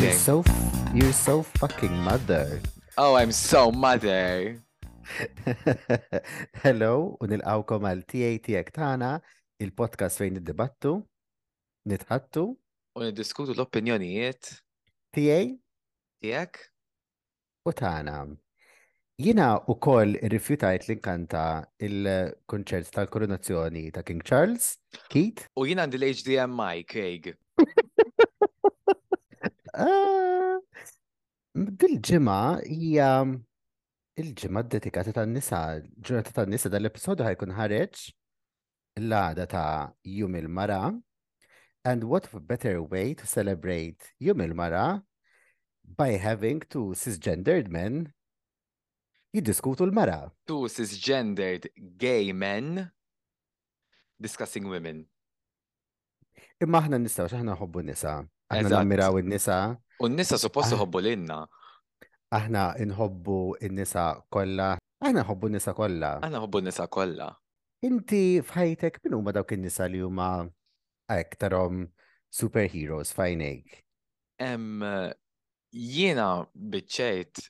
You're so, you're so fucking mother. Oh, I'm so mother. Hello, u nilqawkom għal TA tiegħek tagħna, il-podcast fejn niddibattu, nitħattu. U niddiskutu l-opinjonijiet. TA? Tiegħek? u tagħna. Jiena wkoll irrifjutajt li nkanta il-kunċert tal-koronazzjoni ta' King Charles, Keith. U jien għandi l-HDMI, Craig. Ah, dil-ġimgħa hija il-ġimgħa dedikata tan-nisa, ġurnata tan-nisa dal-episodju ħajkun ħareġ l-għada ta' Jum il-Mara and what better way to celebrate Jum il-Mara by having two cisgendered men jiddiskutu l-mara. Two cisgendered gay men discussing women. Imma aħna nistgħu x'aħna nħobbu nisa. Aħna nammiraw in-nisa. U n-nisa suppost ah. iħobbu lilna. Aħna nħobbu n-nisa kollha. Aħna nħobbu n-nisa kollha. Aħna nħobbu n-nisa kollha. Inti f'ħajtek min huma dawk in-nisa li huma hekk tarhom superheroes fajnejk? Jiena biċċejt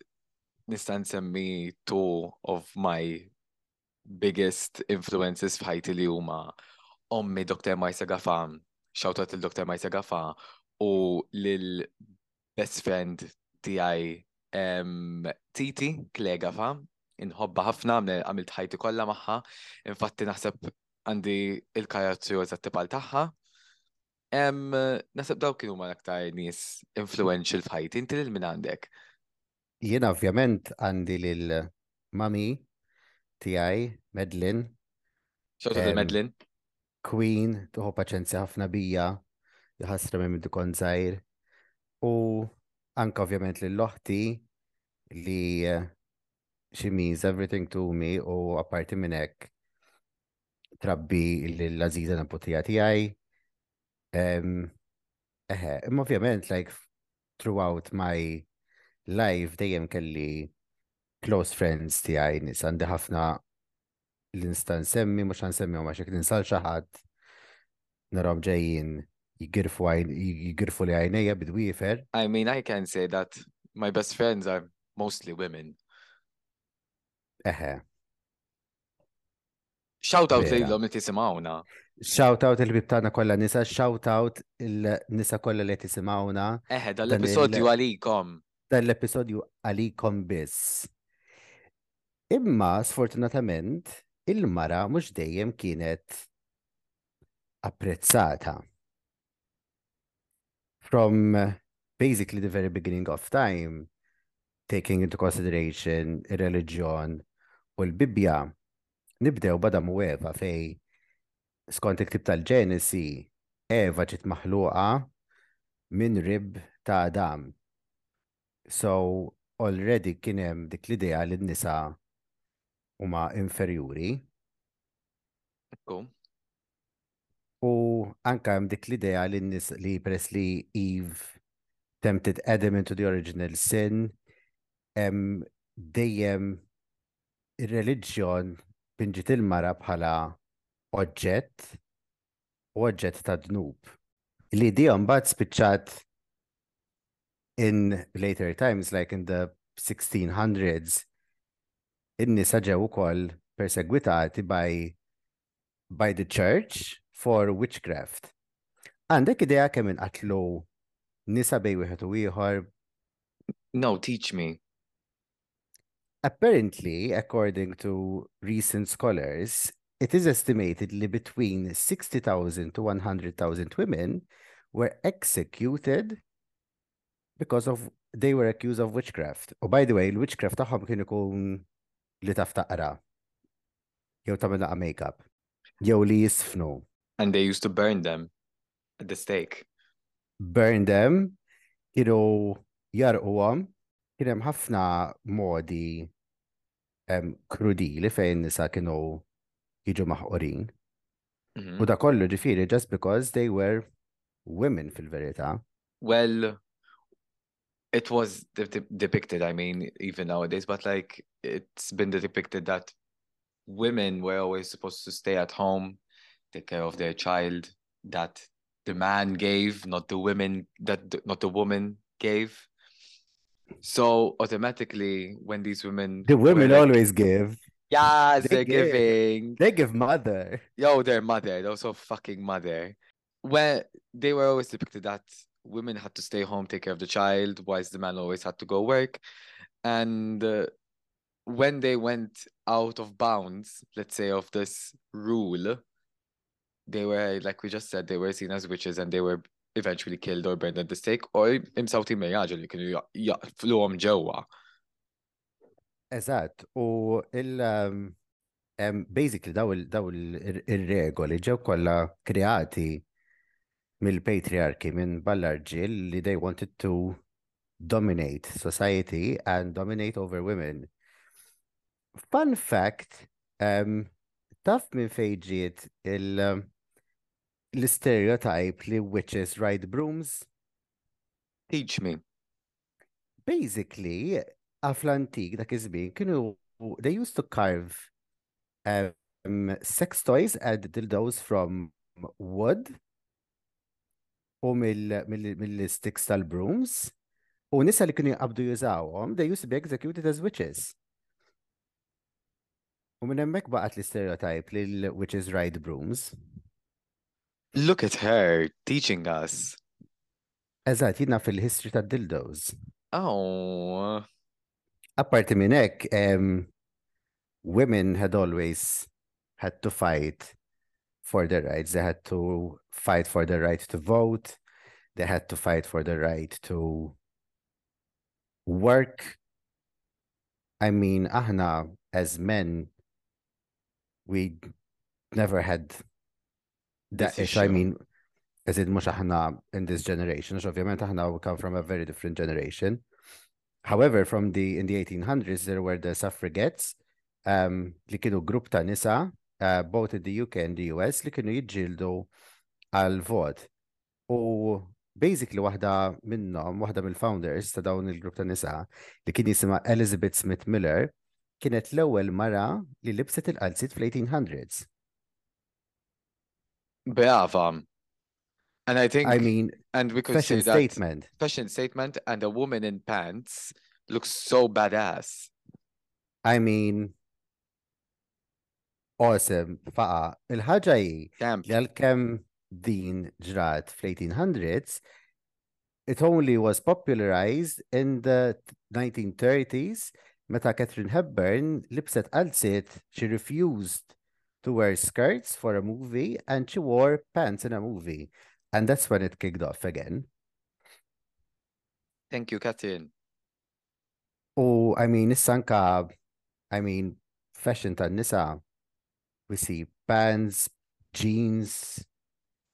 nista' nsemmi two of my biggest influences f'ħajti li huma ommi Dr. Majsa Gafa, xawtat il Dr. Majsa Gafa u lil best friend tiegħi Titi Klega fa' inħobba ħafna għamilt ħajti kollha magħha, infatti naħseb għandi il-karazzju eżatt tibal tagħha. Naħseb dawk kienu ma l-aktar nies influential f'ħajti, inti lil min għandek? Jien ovvjament għandi lil mami tiegħi Medlin. Xorta ta' Medlin? Queen, tuħu paċenzja ħafna bija, jħassra minn dikon zaħir. U anka ovvjament lil oħti li eh, she means everything to me u apparti minn hekk trabbi l-Aziza Naputija tiegħi. Ehm, eħe, imma ovvjament like throughout my life dejjem kelli close friends tiegħi nis għandi ħafna l-instan semmi mhux nsemmihom għax jekk ninsal xi ħadd narhom ġejjin jigirfu li għajnejja bidwiefer. I mean, I can say that my best friends are mostly women. Eħe. Shout out lilhom li tisimgħuna. Shout out il-bib tagħna kollha nisa, shout out il-nisa kollha li tisimgħuna. Eħe, dal-episodju għalikom. Dal-episodju għalikom biss. Imma sfortunatament il-mara mhux dejjem kienet apprezzata. from basically the very beginning of time, taking into consideration ir-reliġjon u l-Bibbja, nibdew badam u Eva fej skont il-ktib tal-Ġenesi, Eva ġiet maħluqa minn rib ta' Adam. So, already kien hemm dik l-idea li n-nisa huma inferjuri. Ekku. U anka hemm dik l-idea li n-nis li peress li Eve tempted Adam into the original sin, dejjem ir-reliġjon pinġit il-mara bħala oġġett u oġġett ta' dnub. Li di mbagħad spiċċat in later times, like in the 1600s, in-nisa ġew ukoll persegwitati by by the church for witchcraft. Għandek in at low. nisa bej wieħed u ieħor? No, teach me. Apparently, according to recent scholars, it is estimated between 60,000 to 100,000 women were executed because of they were accused of witchcraft. Oh, by the way, witchcraft tagħhom kien ikun li taf taqra. Jew ta' minna make-up. Jew li jisfnu. And they used to burn them at the stake. Burn them, kienu jarqu għam, kienem ħafna modi krudili fejn nisa kienu jiġu maħqurin. Mhm. U da kollu ġifiri just because they were women fil-verita. Well, it was de de depicted, I mean, even nowadays, but like it's been depicted that women were always supposed to stay at home take care of their child that the man gave, not the women that not the woman gave. So automatically, when these women, the women like, always give. Yes, they are give. giving. They give mother. Yo, their mother. They're also fucking mother. Where they were always depicted that women had to stay home, take care of the child, whilst the man always had to go work. And uh, when they went out of bounds, let's say, of this rule, they were, like we just said, they were seen as witches and they were eventually killed or burned at the stake, or in imsawti you can yeah flow on ġewwa. Eżatt, u il- um, um, basically daw il- daw il- ir-regoli ġew kollha kreati mill-patriarki minn ballarġil li they wanted to dominate society and dominate over women. Fun fact, um, taf minn fejġiet il- um, l-stereotype li witches ride brooms? Teach me. Basically, għaf l-antik dak iż-żmien kienu they used to carve um, sex toys and dildos from wood u mill-sticks tal-brooms u nisa li kienu jqabdu jużawhom they used to be executed as witches. U minn hemmhekk baqgħet l-istereotype li l-witches ride brooms. Look at her teaching us. did not feel history ta' those. Oh. Apart from hekk, um, women had always had to fight for their rights. They had to fight for the right to vote. They had to fight for the right to work. I mean, aħna as men we never had Daqsix I mean, as in mux aħna in this generation, għax ovvjament aħna we come from a very different generation. However, from the, in the 1800s, there were the suffragettes, um, li kienu grupp ta' nisa, uh, both in the UK and the US, li kienu jidġildu għal-vot. U basically waħda minnom, waħda mill-founders ta' dawn il-grupp ta' nisa, li kien jisima Elizabeth Smith Miller, kienet l-ewwel mara li libset il-qalzit fl-1800s. Beava. And I think, I mean, and we could fashion say statement. That fashion statement and a woman in pants looks so badass. I mean, awesome, faqa. Il-ħagġa hi li għal-kem din ġrat fl-1800s, it only was popularized in the 1930s meta Catherine Hepburn lipset qalsit she refused to wear skirts for a movie and she wore pants in a movie. And that's when it kicked off again. Thank you, Catherine. Oh, I mean, Sanka, I mean, fashion ta' nisa. We see pants, jeans.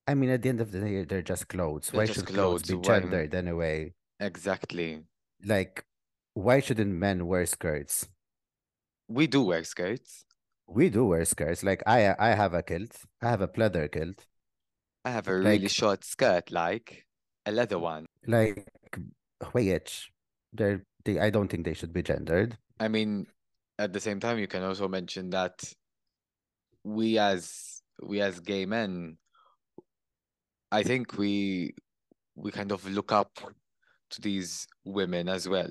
I mean, at the end of the day, they're just clothes. They're Why just should clothes, clothes be gendered anyway? Exactly. Like, why shouldn't men wear skirts? We do wear skirts. We do wear skirts. Like I, I have a kilt. I have a pleather kilt. I have a really short skirt, like a leather one. Like which they're they, I don't think they should be gendered. I mean, at the same time, you can also mention that we as we as gay men, I think we we kind of look up to these women as well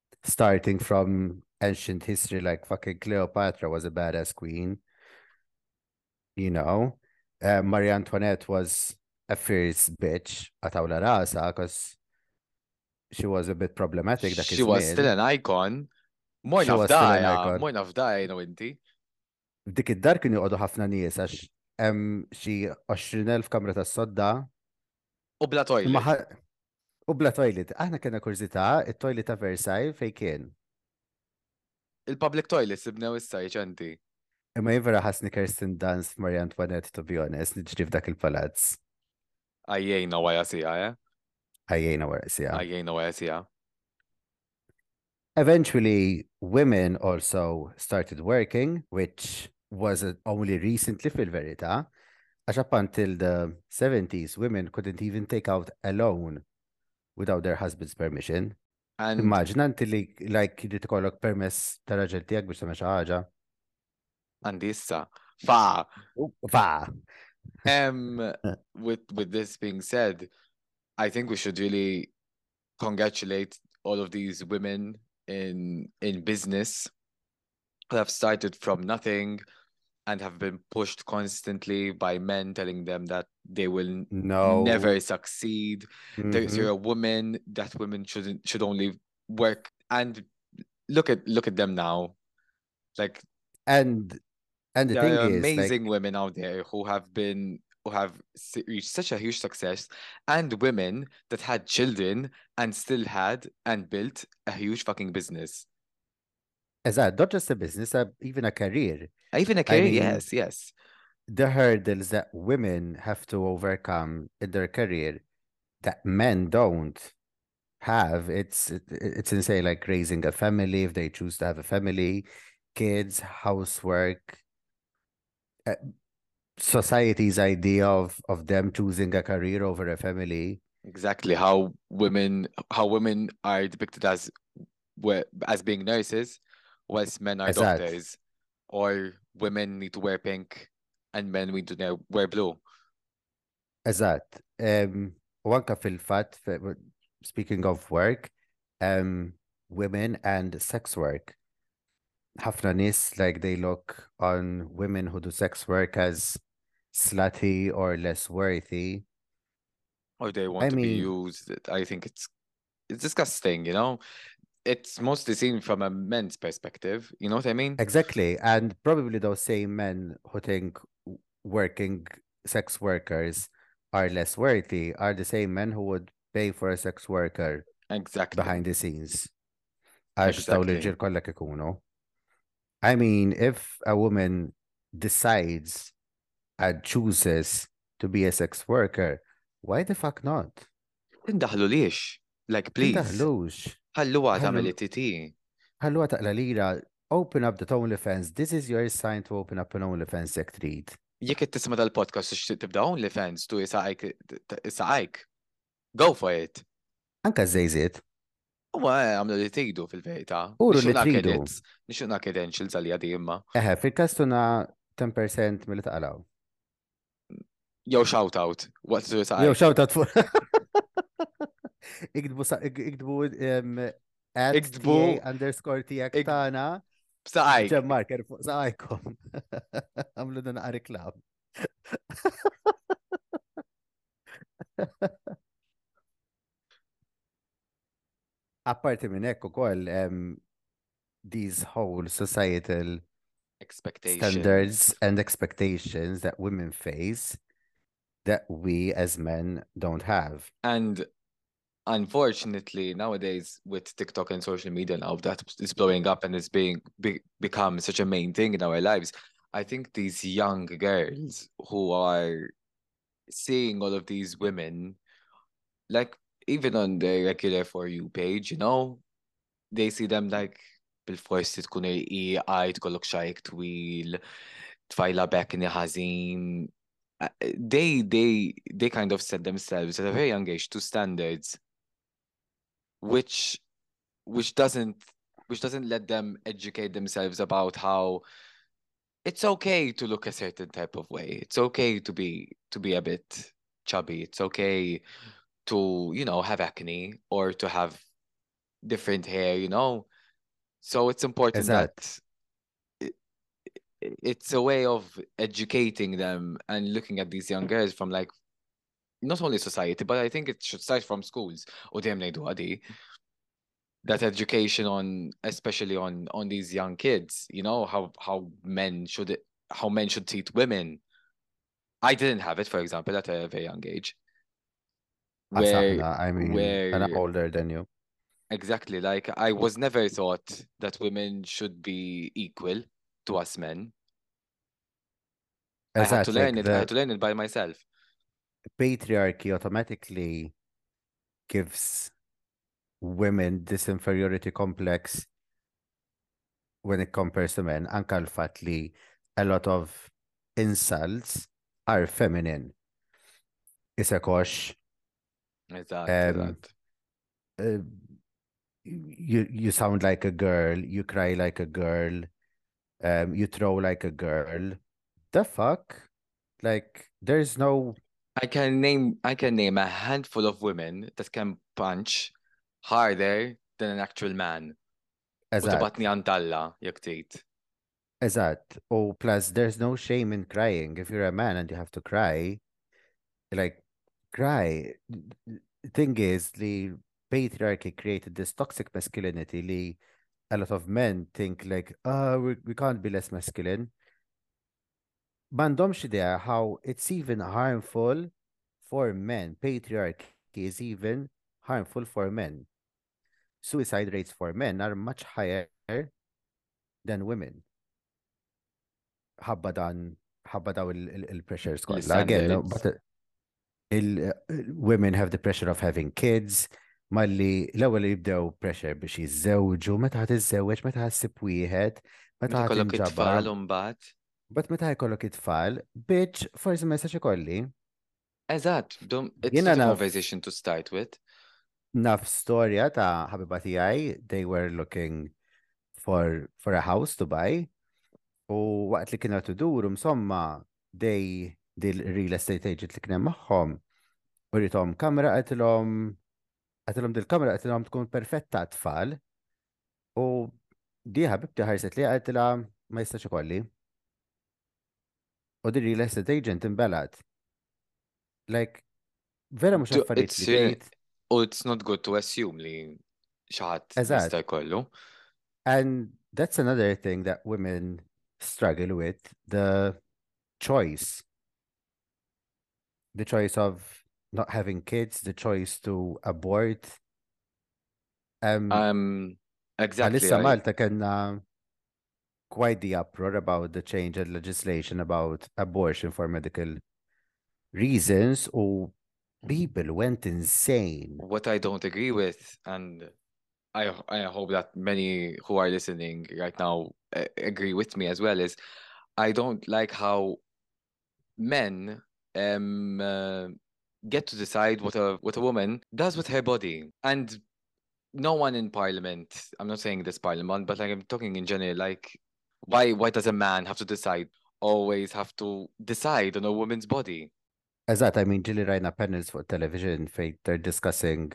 starting from ancient history like fucking Cleopatra was a badass queen you know, uh, Marie Antoinette was a fierce bitch at għatawla rasa because she was a bit problematic. she was still an icon. Mojna f'dajja, mojna f'dajja, no inti. F'dik id-dar kien joqogħdu ħafna nies għax hemm xi 20,000 kamra tas-sodda. U bla toilet. U bla toilet. Aħna kena kurżità, it-toilet ta' Versailles fej kien? Il-public toilets li bnew issa reċenti. Imma jien vera ħassni Kirsten Dunst Marie Antoinette to be honest, niġri f'dak il-palazz. Għajjejna wara sija, eh? Għajjejna wara sija. Għajjejna wara sija. Eventually women also started working, which was only recently fil-verità, għax up until the 70s women couldn't even take out a loan without their husband's permission. Immaġna inti li like li tkollok permess ta' raġel tiegħek biex tagħmel xi ħaġa. Għandissa. Fa. Fa. Um, with, with this being said, I think we should really congratulate all of these women in in business that have started from nothing and have been pushed constantly by men telling them that they will no. never succeed. Mm-hmm. There's you're a woman that women shouldn't should only work and look at look at them now. Like and and the there thing is, amazing like... women out there who have been who have reached such a huge success, and women that had children and still had and built a huge fucking business. As a, not just a business, a, even a career. Even a career, I mean, yes, yes. The hurdles that women have to overcome in their career that men don't have it's it's insane like raising a family if they choose to have a family kids housework uh, society's idea of of them choosing a career over a family exactly how women how women are depicted as as being nurses whilst men are doctors or women need to wear pink and men need to wear blue Eżat. Um, wanka fil-fat, speaking of work, um, women and sex work Hafnanis, like they look on women who do sex work as slutty or less worthy. Or they want I to mean, be used. I think it's it's disgusting, you know. It's mostly seen from a men's perspective, you know what I mean? Exactly. And probably those same men who think working sex workers are less worthy are the same men who would pay for a sex worker exactly behind the scenes. I mean, if a woman decides and uh, chooses to be a sex worker, why the fuck not? Indaħlu liex, like please. Indaħlux. Ħallu għata mill-ITT. Ħallu għata l-lira, open up that OnlyFans, this is your sign to open up an OnlyFans jek trid. Jek tisma dal-podcast u tibda OnlyFans, tu jisaqajk, jisaqajk, go for it. Anka zejzit. Uwa, eh, għamlu li tridu fil-verita. Uru li tridu. Nixuqna credentials għalija di imma. Eħe, fil-kastuna 10% mill-taqalaw. Jew shout out, waqt li ta' Jew shout out fuq. Iktbu iktbu iktbu underscore tiegħek tagħna. Saqaj. Ġem marker fuq saqajkom. Għamlu dan qari klab. apparti minn hekk ukoll um, ehm, these whole societal expectations standards and expectations that women face that we as men don't have. And unfortunately, nowadays with TikTok and social media now that is blowing up and is being be, become such a main thing in our lives. I think these young girls who are seeing all of these women, like even on the regular for you page, you know, they see them like bil-forsi tkun il-qi, tkollok xajk twil, tfajla bekk ħażin. Uh, they, they, they kind of set themselves at a very young age to standards which which doesn't which doesn't let them educate themselves about how it's okay to look a certain type of way. It's okay to be to be a bit chubby. It's okay to you know have acne or to have different hair you know so it's important that it's a way of educating them and looking at these young girls from like not only society, but I think it should start from schools. that education on especially on on these young kids, you know, how how men should how men should treat women. I didn't have it, for example, at a very young age. Where, I mean, where, and I'm older than you. Exactly. Like, I was never thought that women should be equal to us men. Exactly. I had to learn like it. The... I had to learn it by myself. Patriarchy automatically gives women this inferiority complex when it compares to men. And l a lot of insults are feminine. Isa kosh Exactly. Um, uh, you you sound like a girl. You cry like a girl. Um, you throw like a girl. The fuck, like there's no. I can name I can name a handful of women that can punch harder than an actual man. Eżat. U tibatni għandalla, jek trid. Oh, plus there's no shame in crying. If you're a man and you have to cry, like cry thing is the patriarchy created this toxic masculinity li a lot of men think like oh we, we can't be less masculine mandomx there, how it's even harmful for men patriarchy is even harmful for men suicide rates for men are much higher than women ħabba dan ħabba daw il-pressures kollha. Again, but il-women have the pressure of having kids, malli l-ewwel jibdew pressure biex jiżżewġu, meta ħad iżżewġ, meta ħassib wieħed, meta ħad ikollok it-tfal imbagħad. Bat meta jkollok it-tfal, bitch, forsi ma jistax ikolli. Eżatt, it's not a conversation to start with. Naf storja ta' ħabiba tiegħi, they were looking for, for a house to buy. U waqt li kienu t-duru, msomma, they, the real estate agent li kienem maħħom, u rritom kamra għatilom, għatilom dil-kamra għatilom tkun perfetta tfal, u diħa bibti ħarset li għatila ma jistax ikolli. u the real estate agent imbelat. Like, vera mux affarijiet li tgħid. U it's not good to assume li xaħat jista' jkollu. And that's another thing that women struggle with, the choice. The choice of not having kids, the choice to abort. Um, um exactly. Għalissa Malta kena quite the uproar about the change in legislation about abortion for medical reasons, or mm-hmm. people went insane. What I don't agree with, and I I hope that many who are listening right now uh, agree with me as well, is I don't like how men um, uh, get to decide what a what a woman does with her body and no one in parliament i'm not saying this parliament but like i'm talking in general like why why does a man have to decide always have to decide on a woman's body as that i mean Gilly Reina panels for television they're discussing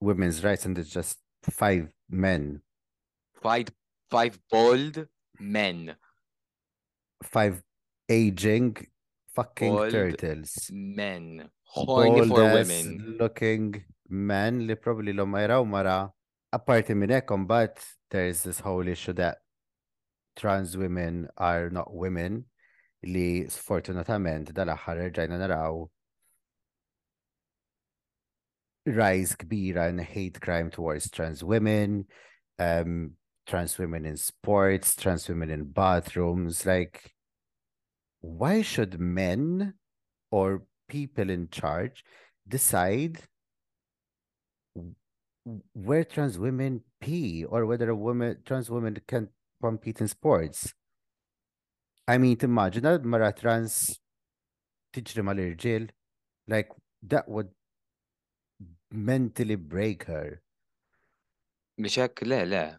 women's rights and it's just five men five five bold men Five aging fucking Old turtles. Men. Horny for women. looking men li probably l-om jraw mara. Apparti minn hekk imbagħad there's this whole issue that trans women are not women li sfortunatament dal-aħħar rġajna naraw rise kbira in hate crime towards trans women, um, trans women in sports, trans women in bathrooms, like why should men or people in charge decide where trans women pee or whether a woman trans woman can compete in sports. I mean, imagine that mara trans تجري مع jail, like that would mentally break her. لا لا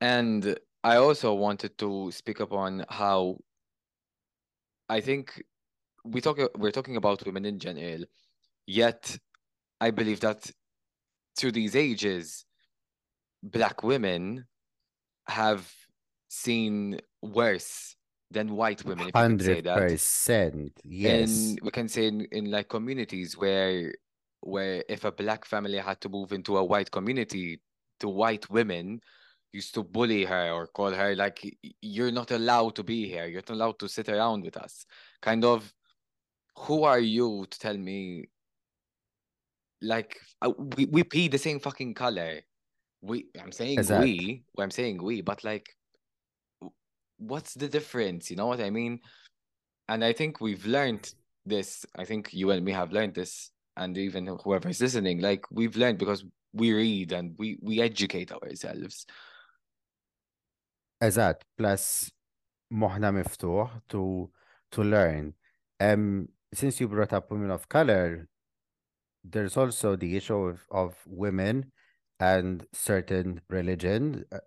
and I also wanted to speak upon how I think we talk we're talking about women in general, yet I believe that through these ages, black women have seen worse than white women. 100%, yes. And we can say in, in like communities where where if a black family had to move into a white community to white women, used to bully her or call her like you're not allowed to be here you're not allowed to sit around with us kind of who are you to tell me like uh, we, we pee the same fucking color we i'm saying exactly. we well, i'm saying we but like what's the difference you know what i mean and i think we've learned this i think you and me have learned this and even whoever is listening like we've learned because we read and we we educate ourselves Exact. Plus, moħna miftuħ to to learn. Um, since you brought up women of color, there's also the issue of, of women and certain religion, uh,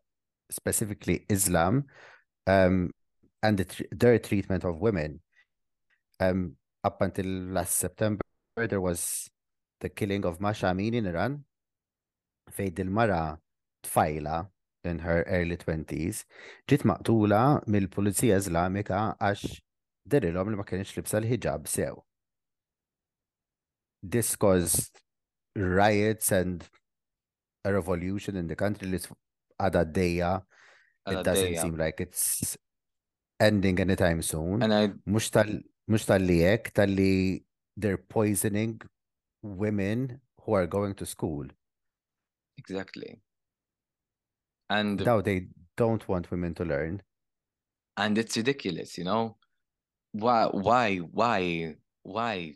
specifically Islam, um, and the, their treatment of women. Um, up until last September, there was the killing of Masha Amin in Iran. fejn dil-mara tfajla in her early twenties ġiet maqtula mill-Pulizija Iżlamika għax derilhom li ma kienx libsa l-ħiġab sew. This caused riots and a revolution in the country li għadha d-dejja it doesn't seem like it's ending anytime soon. And I... Mux tal-li jek, tal-li they're poisoning women who are going to school. Exactly. And now they don't want women to learn. And it's ridiculous, you know? Why, why, why, why?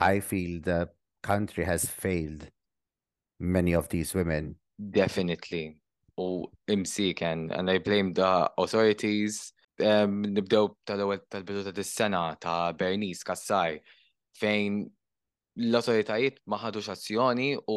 I feel the country has failed many of these women. Definitely. U imsiken, and I blame the authorities. Um, nibdew tal-ewwel tal-bidu ta' dis-sena ta' Bernice Kassar fejn l-autoritajiet ma ħadux azzjoni u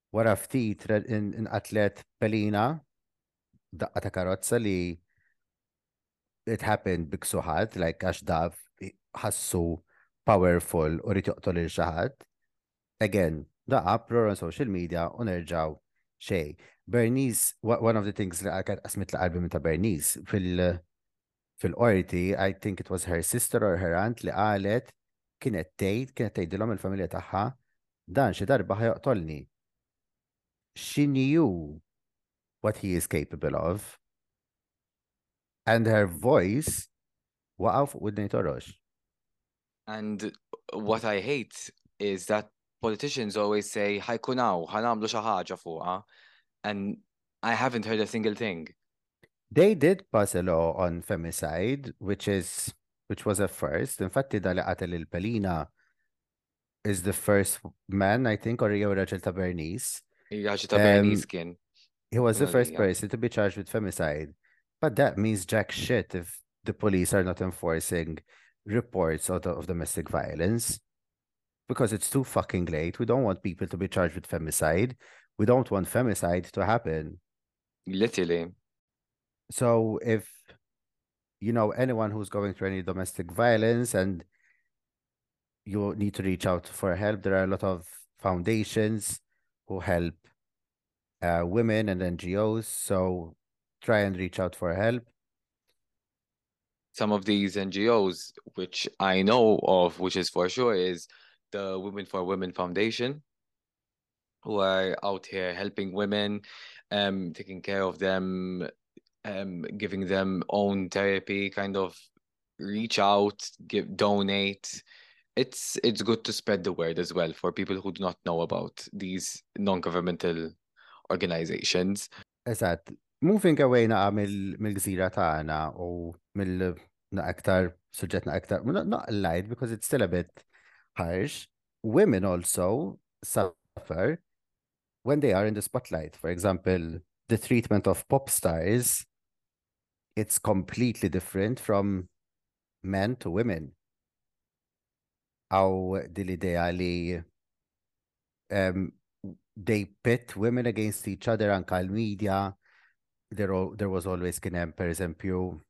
Wara ftit inqatlet Pelina daqqa ta' karozza li it happened bi ksuħat, like għax daf ħassu powerful u rrit joqtol il xaħat. Again, da uproar on social media u nerġaw xej. Bernice, one of the things li għakat asmit l-qalbi minn ta' Bernice, fil- fil-qorti, I think it was her sister or her aunt li qalet kienet tgħid, kienet tgħidilhom il-familja tagħha, dan xi darba ħajoqtolni. She knew what he is capable of. And her voice waqgħu fuq widnej torox. And what I hate is that politicians always say ħajkun hawn, ħanamlu xi ħaġa fuqha and I haven't heard a single thing. They did pass a law on femicide, which is which was a first. Infatti da li qatel il-Pelina is the first man, I think, or jew raġel ta' Bernice. Raġel ta' Bernice kien. He was the first person to be charged with femicide. But that means jack shit if the police are not enforcing reports of, of domestic violence because it's too fucking late. We don't want people to be charged with femicide. We don't want femicide to happen. Literally. So if you know anyone who's going through any domestic violence and you need to reach out for help, there are a lot of foundations who help uh, women and NGOs. So try and reach out for help. Some of these NGOs, which I know of, which is for sure, is the Women for Women Foundation, who are out here helping women, um, taking care of them, um, giving them own therapy, kind of reach out, give donate. It's it's good to spread the word as well for people who do not know about these non-governmental organizations. Exactly. moving away naqa mill-gżira tagħna u mill aktar suġġetna aktar not light because it's still a bit harsh women also suffer when they are in the spotlight for example the treatment of pop stars it's completely different from men to women how dil-idea li um, they pit women against each other anka l-media there, all, there was always kien hemm pereżempju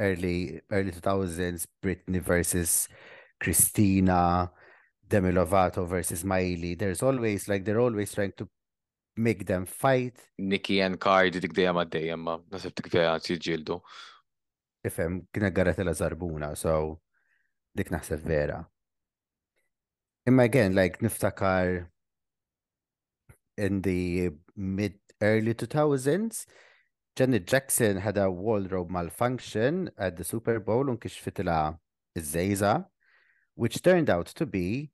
early early 2000s Britney versus Christina, Demi Lovato versus Miley. There's always like they're always trying to Make them fight. Nikki and Card dik dejjem għaddej imma nasib dik dejjem għad jiġġieldu. Ifhem, kienet garret la zarbuna, so dik naħseb vera. Imma again, like niftakar in the mid early 2000s, Janet Jackson had a wardrobe malfunction at the Super Bowl un kixfitila iż-żejza, which turned out to be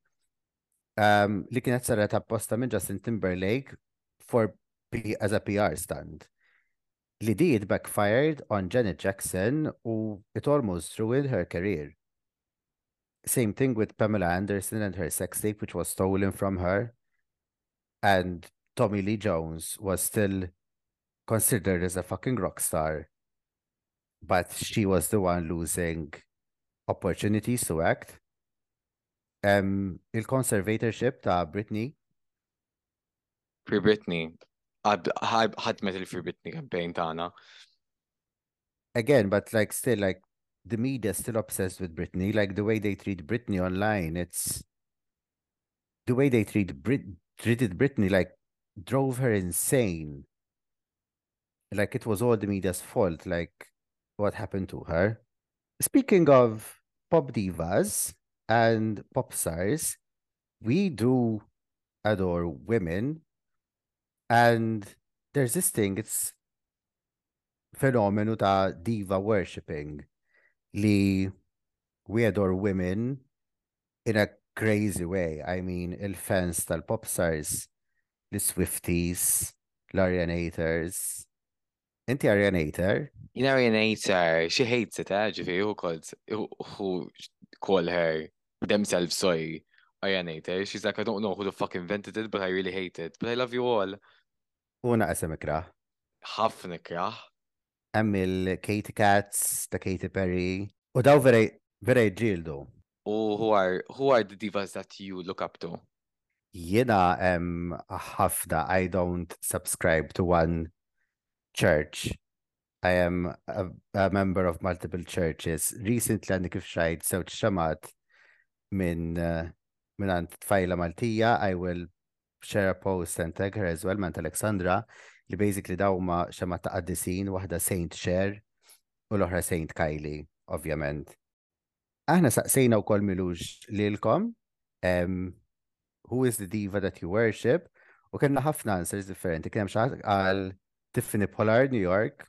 um, looking at sarret apposta minn Justin Timberlake for P as a PR stunt. Li it backfired on Janet Jackson who it almost ruined her career. Same thing with Pamela Anderson and her sex tape, which was stolen from her. And Tommy Lee Jones was still considered as a fucking rock star, but she was the one losing opportunities to act. Um, il-conservatorship to Britney. Free Britney. had metal free Britney campaign tagħna. Again, but like still like the media is still obsessed with Britney. Like the way they treat Britney online, it's the way they treat Brit treated Britney like drove her insane. Like it was all the media's fault, like what happened to her. Speaking of pop divas and pop stars, we do adore women. And there's this thing, it's phenomenon ta' diva worshipping li we adore women in a crazy way, I mean il-fans tal-Popstars, l-Swifties, l-Arianators. Inti Arianator? Jien Arianator, she hates it, eh, ġifi, who calls, who call her themselves soy Arianator. She's like, I don't know who the fuck invented it, but I really hate it. But I love you all. U naqsem ikrah. Ħafna ikrah. hemm il-Katy Cats ta' Katy Perry u daw vera vera jġġieldu. U who are, who are the divas that you look up to? Jiena hemm ħafna I don't subscribe to one church. I am a, a member of multiple churches. Recently għandi kif xajt żewġ xamat minn eh, minn għand tfajla Maltija, I will Xera Paul St. Egrez, Wellman Alexandra, li basically daw ma xema ta' qaddisin, waħda Saint Cher u l-oħra Saint Kylie, ovvjament. Aħna saqsejna u kol milux lilkom, um, who is the diva that you worship, u kena ħafna answers differenti, kena mxaħat għal Tiffany Pollard, New York,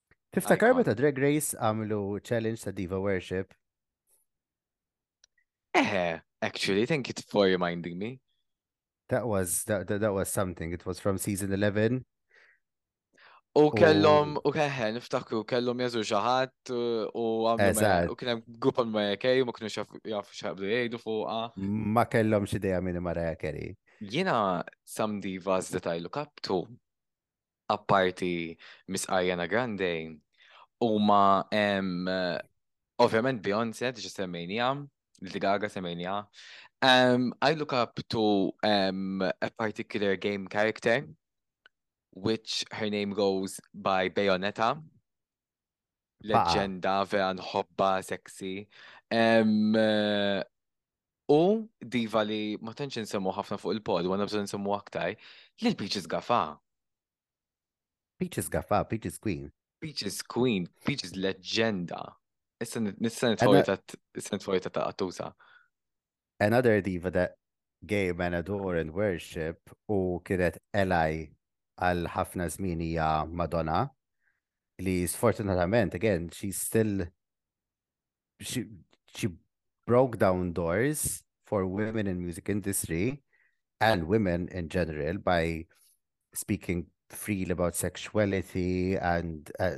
Tiftakar meta Drag Race għamlu challenge ta' Diva Worship? Eħe, actually, thank you for reminding me. That was, that, that, that was something. It was from season 11. U kellhom u keħen niftakru kellhom jeżu xaħat u għamlu u kien hemm grupp għal Mariah Carey ma kienux jafu xabdu jgħidu fuqha. Ma kellhom xi dejja minn Mariah Carey. Jiena some divas that I look up to. apparti Miss Ariana Grande, huma ovvjament Beyonce, diġa semmejnija, Lady Gaga semmejnija. Um, I look up to um, a particular game character, which her name goes by Bayonetta. Leġenda, vera nħobba, sexy. Eh, u diva li ma tantx insemmu ħafna fuq il-pod, għanna bżon insemmu aktar, li l-Peaches Gafa. Peaches Gafa, Peaches Queen. Peaches Queen, Peaches Leġenda. Issa nitfajta ta' għattusa. Another diva that gay men adore and worship u kienet Eli għal ħafna żmien hija uh, Madonna li sfortunatament again she's still she, she broke down doors for women in music industry and women in general by speaking freely about sexuality and uh,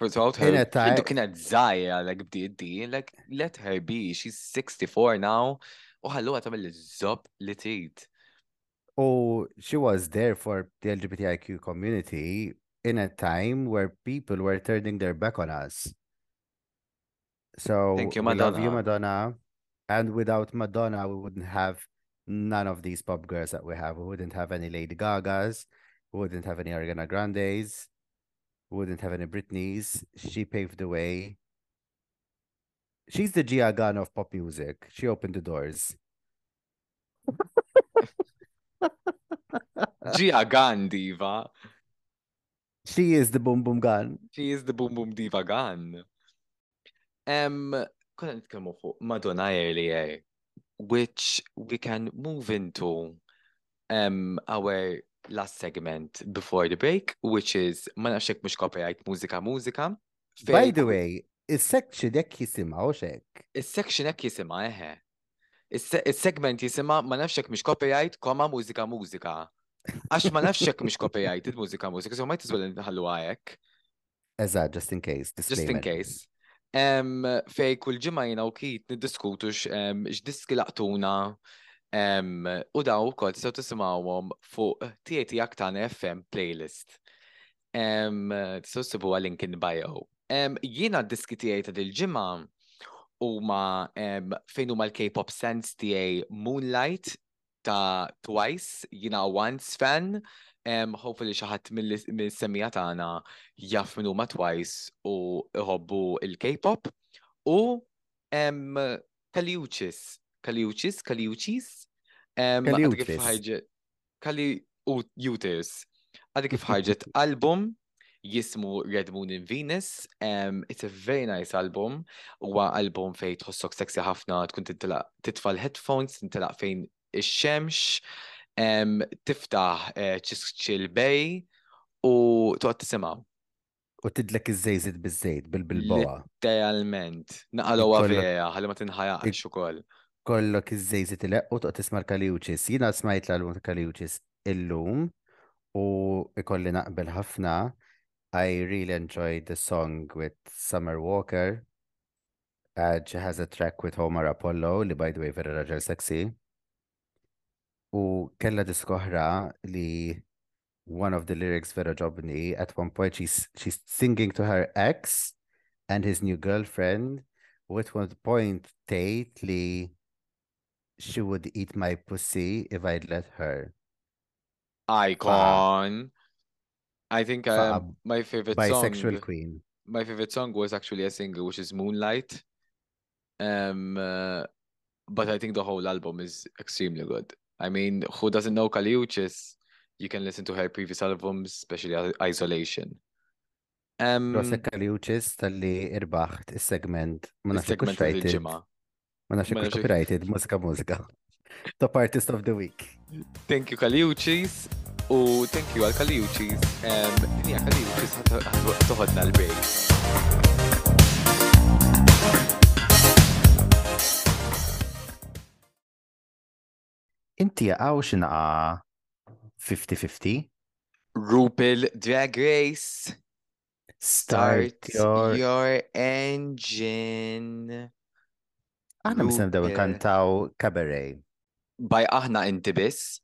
Without her, Kienet ta' intu kienet zaħir għalek bdiet di, like, let her be, she's 64 now, u ħallu għatam il-zob li trid. u she was there for the LGBTIQ community in a time where people were turning their back on us. So thank you, Madonna. love you, Madonna. And without Madonna, we wouldn't have none of these pop girls that we have. We wouldn't have any Lady Gagas. We wouldn't have any Ariana Grandes. We wouldn't have any Britneys. She paved the way. She's the Gia of pop music. She opened the doors. Gia Gun diva. She is the boom boom gun. She is the boom boom diva gun. Um, konna nitkellmu fuq Madonna earlier, which we can move into um, our last segment before the break, which is ma nafx hekk mhux copyright mużika mużika. By the way, is-section hekk jisimha u xek. Is-section hekk jisimha eħe. Is-segment jisimha ma nafx hekk mhix copyright, koma mużika mużika. Għax ma nafx hekk mhix copyright il-mużika mużika, so ma jtiswel nħallu hekk. Eżatt, just in case. Just in case. Fej kull ġimgħa jiena u kit niddiskutu x'diski laqtuna u daw ukoll tistgħu tisimgħuhom fuq tiegħi tiegħek tagħna FM playlist. Tistgħu sibu għal-link in bio. Jiena d-diski tiegħi ta' dil-ġimgħa huma fejn huma l-K-pop sense tiegħi Moonlight ta' Twice, jiena Once fan, hopefully xi ħadd mill-semmija tagħna jaf minn huma Twice u iħobbu il-K-pop u Kaliuchis, Kaliuchis, Kaliuchis, Kaliuchis. Kalli Utis, għadi kif ħarġet album jismu Red Moon in Venus. Um, it's a very nice album. Huwa album fejn tħossok sexy ħafna, tkun titfa' l-headphones, tintelaq fejn ix-xemx, um, tiftaħ eh, ċiskċil bej u toqgħod tisimgħu. U tidlek iż-żejżit biż-żejt bil-bilboa. Realment, naqalgħu għavija, ħalli ma tinħajaqx ukoll. Kollok iż-żejżit ileq u toqgħod tisma' l-kaliwċis. Jiena smajt l-album ta' kaliwċis illum u ikolli naqbel ħafna. I really enjoyed the song with Summer Walker. Uh, she has a track with Homer Apollo li by the way vera raġel sexy. U kella diskoħra li one of the lyrics very ġobni at one point she's she's singing to her ex and his new girlfriend with one point Tate li she would eat my pussy if I'd let her. Icon. I think uh, my favorite bisexual song, queen. My favorite song was actually a single, which is Moonlight. Um, uh, but I think the whole album is extremely good. I mean, who doesn't know Kali Uchis? You can listen to her previous albums, especially Isolation. Um, Rosek Kali Uchis tal-li irbaħt il-segment. Segment il-ġimma. Ma nafx copyrighted, mużika mużika. Top Artist of the Week. Thank you, Kaliuchis. U thank you għal Kaliuchis. Dinja Kaliuchis toħodna l-bej. Inti għaw xinaqa 50-50? RuPaul Drag Race. Start your, your engine. Aħna mis nibdew inkantaw cabaret. Baj aħna inti biss.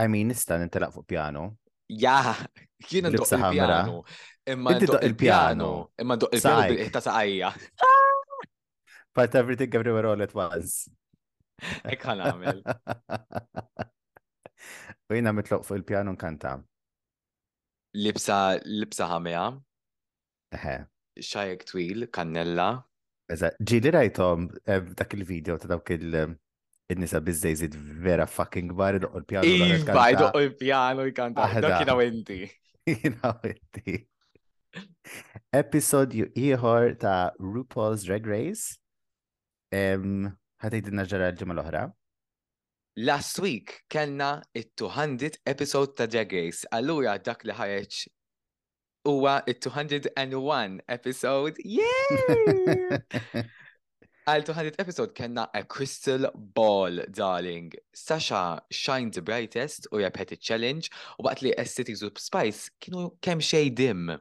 I mean, nista' nintilaq fuq pjano. Ja, kien indoq il-pjano. Imma indoq il-pjano. Imma indoq il-pjano bil-qiegħda saqajja. Part everything everywhere all at once. Ek ħan għamil. U jina mitloq fuq il-pjano nkanta. Libsa, libsa ħamea. Eħe. Xajek twil, kannella. Eza, ġili rajtom eh, dak il-video ta' dawk il- eh, nisa bizzejzit vera fucking bar id il-pjano. Iva, id il-pjano jkanta. Dak jina inti. Jina inti. Episodju ieħor ta' RuPaul's Drag Race. Ħatejdinna ġara l-ġimgħa l-oħra. Last week kellna it-200 episode ta' Drag Race, allura dak li ħareġ huwa it-201 episode. Yeah! Għal 200 episode kena a crystal ball, darling. Sasha shine the brightest u rebħet il-challenge u waqt li Aesthetics u Spice kienu kem xej dim.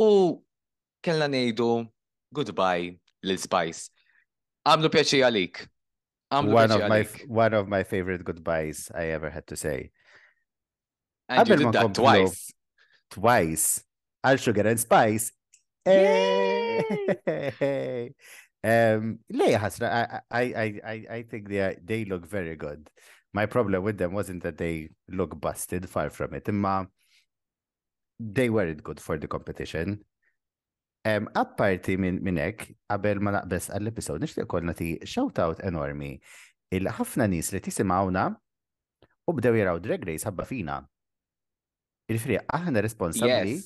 U kena nejdu goodbye lil Spice. Għamlu pjaċi għalik. One of, my, one of my favorite goodbyes I ever had to say. And Abel you did that twice. Twice. Għal Sugar and Spice. Hey! Um, Leia Hasra, I, I, I, I think they, are, they look very good. My problem with them wasn't that they look busted, far from it. Imma they weren't good for the competition. Apparti minn hekk, qabel ma naqbes għall-episod, nixtieq kollna ti shout out enormi il-ħafna nies li tisimgħuna u bdew jaraw Drag Race ħabba fina. Il-fri, aħna responsabbli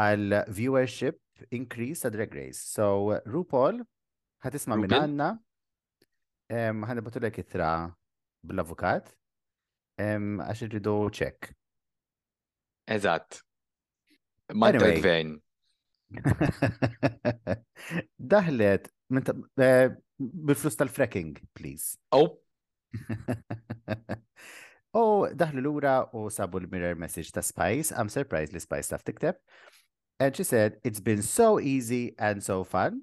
għal viewership increase ta' Drag Race. So, RuPaul, ħat isma minn għanna, ħan ibatu l-ekitra bl-avukat, għax irridu ċek. Eżatt. Ma anyway. gvern. Daħlet, eh, bil-flus tal-fracking, please. Oh. U daħlu l-ura u sabu l-mirror message ta' Spice. I'm surprised li Spice taf tikteb. And she said, it's been so easy and so fun.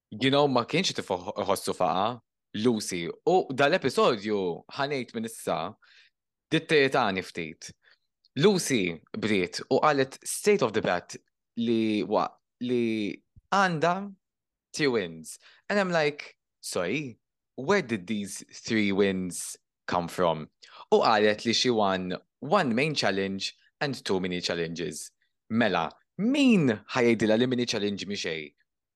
Gino ma kienx tifoħossu faqa, Lucy, u dal-episodju ħanejt minn issa dittejtani ftit. Lucy briet u qalet state of the bat li wa li għanda two wins. And I'm like, sorry, where did these three wins come from? U qalet li she won one main challenge and two mini challenges. Mela, min ħajdila li mini challenge mi xej?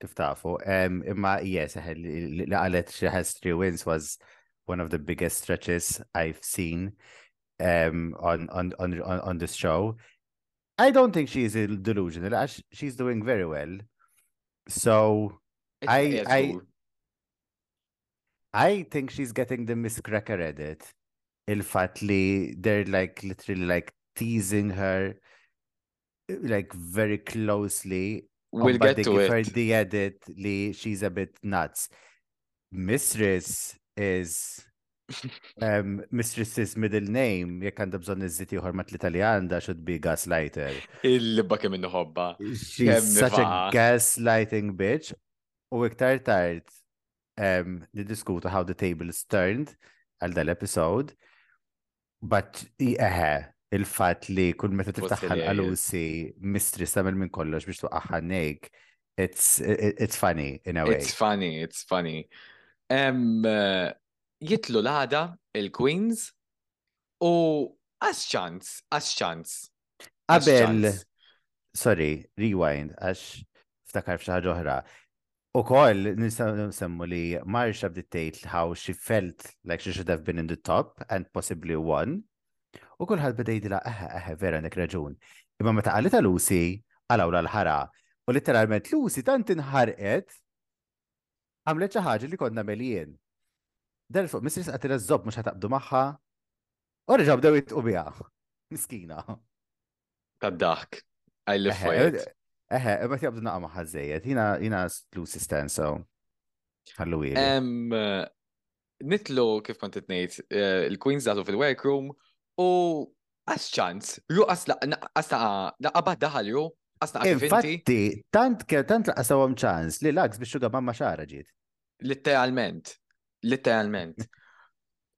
if Um, imma, yes, li għalet she has three wins was one of the biggest stretches I've seen um on on on on this show. I don't think she's delusional. She's doing very well. So I, I, I think she's getting the Miss Cracker edit. Il-fat li they're like literally like teasing her like very closely we'll get to it. her the edit li she's a bit nuts. Mistress is um, Mistress's middle name, jekk għandha bżonn iżżid ieħor ma tlita li għandha should be gaslighter. Il-libba kemm inħobba. She's such a gaslighting bitch. U iktar tard um, niddiskuta how the tables turned għal dal-episode. But, eħe, il-fat li kull meta tiftaħ l-alusi mistri samil minn kollox biex tuqqaħħa nejk, it's funny in a way. It's funny, it's funny. Eh, jitlu l-għada il-Queens u għax ċans, għax ċans. Abel, sorry, rewind, għax ftakar f'xaħġa oħra. U koll, nisemmu li Marsha bdiet tgħid how she felt like she should have been in the top and possibly won. U kulħadd beda jidila eħe eħe vera nek raġun. Imma meta qalita Lucy għalawla l-ħara u literalment Lucy tant inħarqet għamlet xi ħaġa li konna meljen. Dar fuq misris qatila żobb mhux ħataqbdu magħha. U reġa' bdew jitqu biha. Miskina. Tad-daħk. I live for it. Eħe, imma jabdu naqa maħħa zzejet, jina jina Lucy Stenso. Ħallu għili. Nitlu kif kont tnejt, eh, il-Queens daħlu fil-workroom u għas ċans, ru għas laqqa daħal ru, għas laqqa Infatti, tant tant laqqa sawam ċans li laqs biex xuga mamma xara ġiet. Literalment, literalment.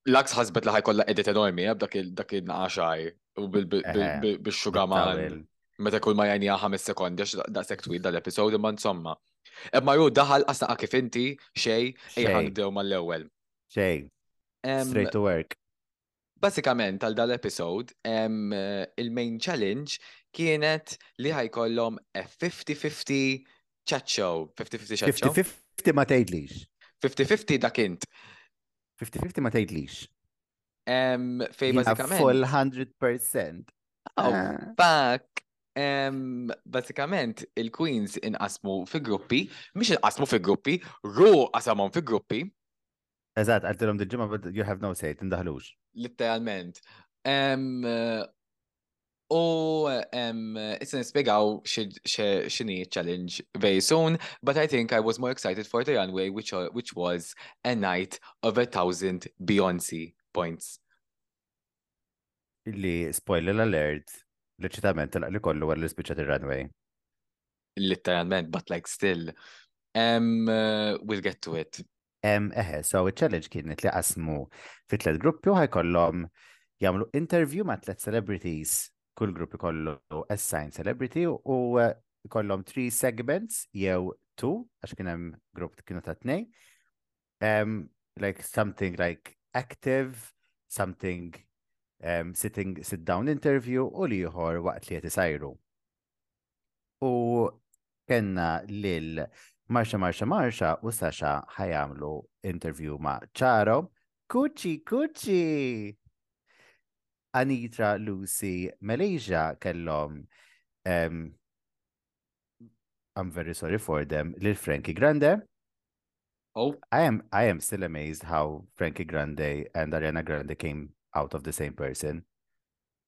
L-aks ħasbet li ħajkolla edit enormi, eh, dak il-naqaxaj, u bil-xugaman. Eh, meta kull ma jajnija 5 sekondi, għax da' sek twil dal-episod, imma insomma. Imma ju daħal għasna kif inti, xej, jħan bdew mal-ewel. Xej. Straight to work. Basikament għal dal-episod, il-main challenge kienet li ħajkollhom 50-50 chat show. 50-50 chat show. 50-50 ma tgħidlix. 50-50 dak int. 50-50 ma tgħidlix. Fej bażikament. Full 100%. Oh, eh. fuck. Basikament, il-Queens inqasmu fi gruppi, mhix inqasmu fi gruppi, ru qasamhom fi gruppi. Eżatt, għaltilhom dil-ġimgħa but you have no say, tindaħlux. Literalment. u um, it's spiegaw xini challenge very soon, but I think I was more excited for the runway, which, are, which was a night of a thousand Beyoncé points. Illi, spoiler alert, Liċitament, li kollu għal l spicċa runway Literalment, but like still. Um, uh, we'll get to it. Eħe, so il-challenge kienet li qasmu fi tlet gruppi u ħajkollhom jagħmlu interview ma' tlet celebrities, kull gruppi kollu assign celebrity u eh, kollhom three segments jew two għax kien hemm grupp kienu ta' tnej. Um, like something like active, something um, sitting sit down interview u liħor waqt li qed isajru. u kenna lil Marxa Marxa Marxa u Sasha ħajamlu interview ma' Ċaro. Kuċi, kuċi! Anitra Lucy Malaysia kellhom um, I'm very sorry for them, lil Frankie Grande. Oh. I am I am still amazed how Frankie Grande and Ariana Grande came out of the same person.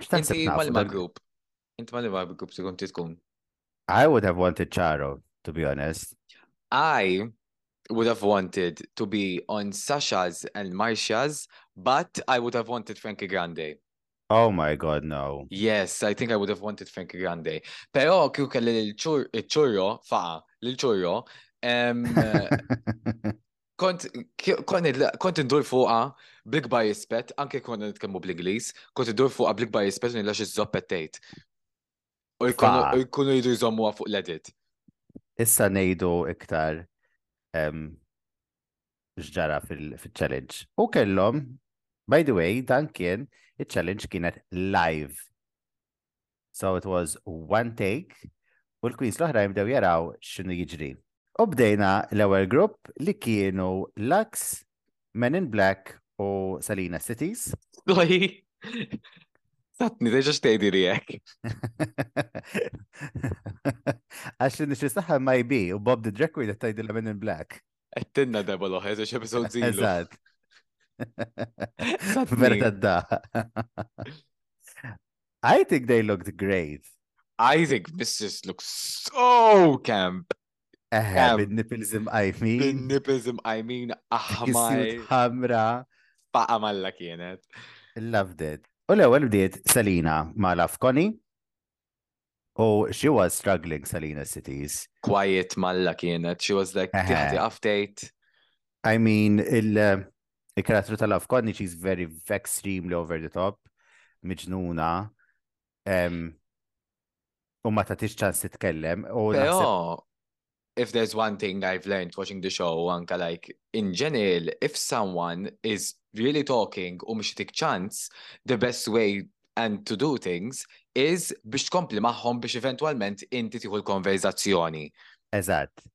X'taħseb Inti nafu mal-ma dak- group. Inti mal-ma group se konti tkun. I would have wanted Charo, to be honest. I would have wanted to be on Sasha's and Marsha's, but I would have wanted Frankie Grande. Oh my god, no. Yes, I think I would have wanted Frankie Grande. Pero kju kelli l-ċurro, faqa, l-ċurro, em, kont kont indur fuqa bl-ikbar jispet, anke kont nitkellmu bl-Ingliż, kont indur fuqa bl-ikbar jispet nilla xi żoppet tgħid. U jkunu jidu jżommuha fuq l-edit. Issa ngħidu iktar x'ġara fil-challenge. U kellhom, by the way, dan kien il-challenge kienet live. So it was one take u l-Queens l-oħra jibdew jaraw x'inhu jiġri. U bdejna l-ewwel grupp li kienu Lux, Men in Black u Salina Cities. Doj, tatni deġa xtejdi li jek. Għax li nixri saħħa ma jbi u Bob the Drag Queen tajdi l Men in Black. Ettinna debo loħe, zeċ episod zilu. Eżat. Verda da. I think they looked great. I think Mrs. looks so camp. Eħe, bin-nipples imqajmin. Bin-nipples imqajmin aħmar. ħamra. Baqa malla kienet. Loved it. U l-ewwel bdiet Selina ma' Lafkoni. U she was struggling Selena Cities. Quiet malla kienet, she was like, tiħti għaftejt. I mean, il-karattru tal-Love Connie, she's very extremely over the top, miġnuna. U ma tatix ċans titkellem. Pero, if there's one thing I've learned watching the show, anka like in general, if someone is really talking u mhux tik ċans, the best way and to do things is biex tkompli magħhom biex eventualment inti tieħu l-konverzazzjoni. Eżatt.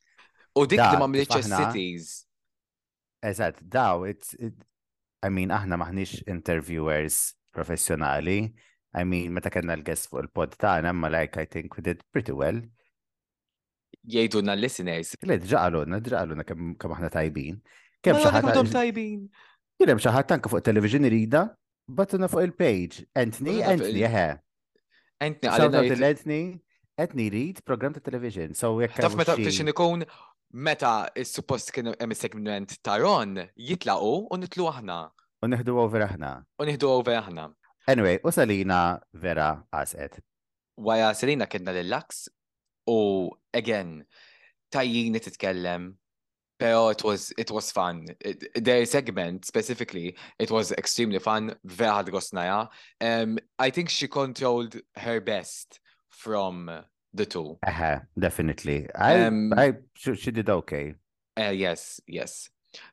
U dik li ma cities. Eżatt, daw, it's, it, I mean, aħna maħniex interviewers professjonali. I mean, meta kellna l-guest fuq il-pod tagħna, ma like I think we did pretty well. jgħidulna l-listeners. Le, ġaqaluna, ġaqaluna kemm aħna tajbin. Kemm xi ħadd tajbin. Kien hemm xi ħadd anke fuq television rida, batuna fuq il-page. Anthony, Anthony, eħe. Anthony, għalina. Anthony, Anthony read program ta' television. So jekk. Taf meta biex ikun meta is-suppost kien hemm segment ta' Ron jitlaqu u nitlu aħna. U neħdu over aħna. U neħdu over aħna. Anyway, u Salina vera għasqet. Waja Salina kienna l-lax U again, tajjini titkellem, pero it was it was fun. It, their segment specifically, it was extremely fun. Veħad gosnaja. Um, I think she controlled her best from the two. Uh-huh, definitely. I, um, I she, she did okay. Uh, yes, yes.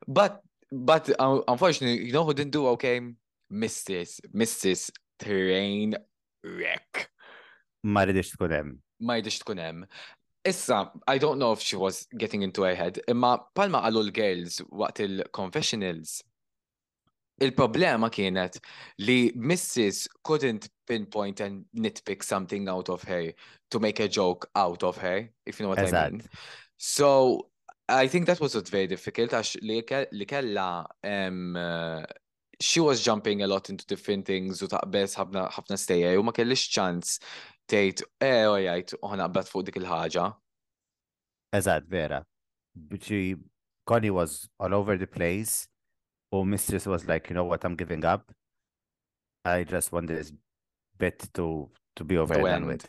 But but uh, unfortunately, you know who didn't do okay? Mrs. Mrs. Terrain Rek. Ma ridix tkun hemm. Ma ridix tkun hemm. Issa, I don't know if she was getting into her head, imma palma qalu l-girls waqt il-confessionals, il-problema kienet li Mrs. couldn't pinpoint and nitpick something out of her to make a joke out of her, if you know what I mean. So, I think that was what's very difficult, għax li kella she was jumping a lot into different things u taqbeż ħafna stejjer u ma kellix ċans tgħid eh u jgħid u ħanaqbad fuq dik il-ħaġa. Eżatt, vera. She, Connie was all over the place u mistress was like, you know what, I'm giving up. I just want this bit to, to be over and done with.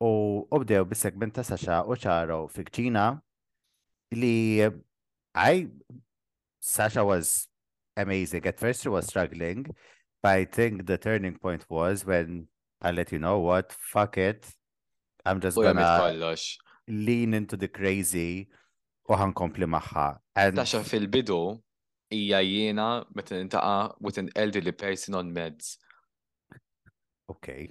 u bdew bis-segment ta' Sasha u Charo fil-kċina li għaj Sasha was amazing. At first she was struggling, but I think the turning point was when I let you know what, fuck it, I'm just gonna lean into the crazy u ħankompli maħħa. Sasha fil-bidu hija jiena meta nintaqa' with an elderly person on meds. Okay.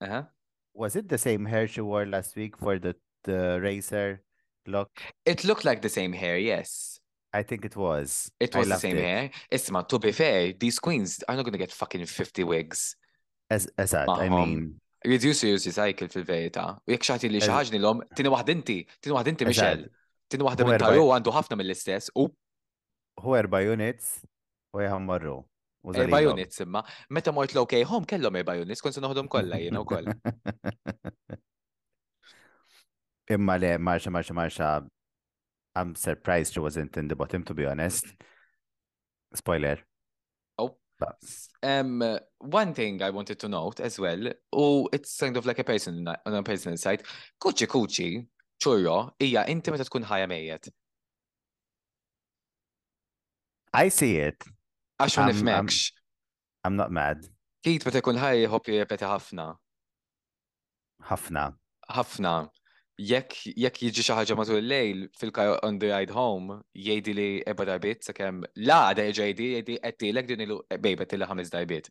Aha. Was it the same hair she wore last week for the, the racer look? It looked like the same hair, yes. I think it was. It I was the loved same it. hair. Isma, to be fair, these queens are not going to get fucking 50 wigs. Ez- Eżatt, I Maħom. mean. Reduce your cycle fil-verita. U jek xaħti li Ez- xaħġni l-om, tini waħd inti, tini waħd inti Eżatt. Michelle. Tini waħda U minn erba- taru għandu ħafna mill-istess u hu erba' units u jħam marru. Erba' units imma. Meta mort l-OK home kellhom erba' units, kont se noħodhom kollha jiena wkoll. Imma le, marxa, marxa, marxa. I'm surprised she wasn't in the bottom, to be honest. Spoiler. Oh. Um, one thing I wanted to note as well, u it's kind of like a person on a personal side, kuċi kuċi, ċurro, hija inti meta tkun ħajja mejjet. I see it. Għax ma nifmekx. I'm not mad. Pete meta jkun ħaj jħobb jirrepeti ħafna. Ħafna. Ħafna. Jekk jekk jiġi xi ħaġa matul il-lejl fil-car on the ride home jgħidi li erba' darbit sakemm la għada jgħidi jgħidi qedtilek din il bejba tilha ħames darbit.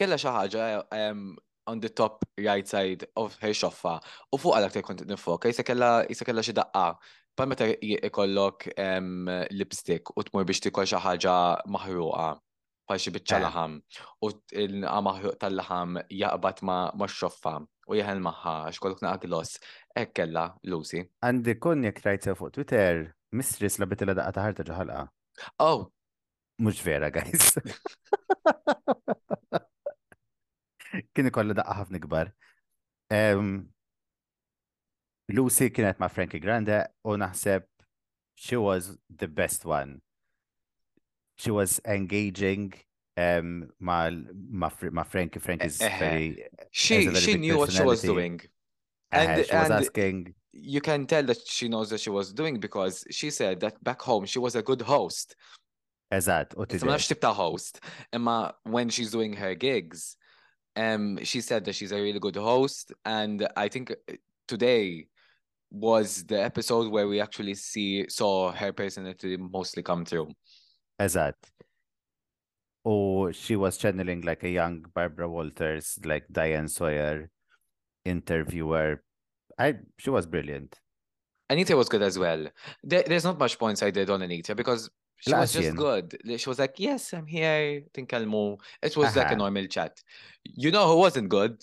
kella xi ħaġa ehm, on the top right side of her xoffa u fuq għalak kont nifoka jisa kella jisa kella xi daqqa pa meta ikollok ehm, lipstick u tmur biex tikol xi ħaġa maħruqa bħal xi biċċa eh. laħam u l-naqa maħruq tal-laħam jaqbad ma' xoffa u jeħel maħħa għax kollok naqa gloss hekk kella Lucy. Għandi konjek rajt fuq Twitter Mistress la bitila daqqa taħarta ġoħalqa. Oh, Mhux vera, guys. Kien ikollu daqqa ħafna kbar. Lucy kienet ma' Frankie Grande u naħseb she was the best one. She was engaging um, ma, ma, ma Frankie, Frankie's eh, eh, eh. very... She, she knew what she was doing. eh, and, uh-huh. she and was asking you can tell that she knows what she was doing because she said that back home she was a good host Eżat, host. i when she's doing her gigs, um, she said that she's a really good host, and I think uh, today was the episode where we actually see saw her personality mostly come through as that oh she was channeling like a young barbara walters like diane sawyer interviewer i she was brilliant anita was good as well there, there's not much points i did on anita because she Lashing. was just good she was like yes i'm here think i'll move it was uh-huh. like a normal chat you know who wasn't good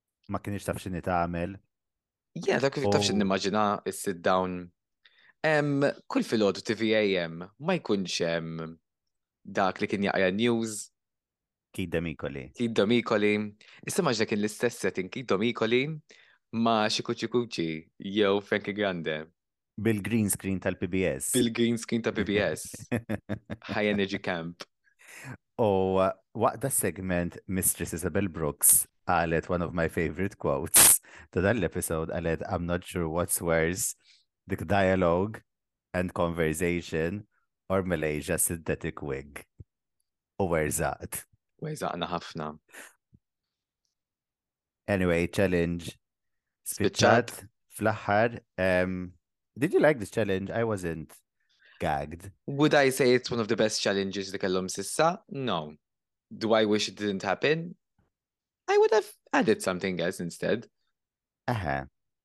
ma kienx taf x'inhi tagħmel. Ja, dak kif taf x'nimmaġina is-sit down. Kull filgħodu TV AM ma jkunx hemm dak li kien jaqja news. Kid Domikoli. Kid Domikoli. Issa maġna kien l-istess setting Kid Domikoli ma xi kuċi kuċi jew Frankie Grande. Bil-green screen tal-PBS. Bil-green screen ta' PBS. High Energy Camp. U uh, waqt da segment Mistress Isabel Brooks qalet one of my favorite quotes ta' dan l-episode qalet I'm not sure what's worse the dialogue and conversation or Malaysia synthetic wig. U werzaqt. Werzaqna ħafna. Anyway, challenge. half now? Anyway, Um, did you like this challenge? I wasn't gagged. Would I say it's one of the best challenges the kellhom sissa? No. Do I wish it didn't happen? I would have added something else instead. Uh-huh.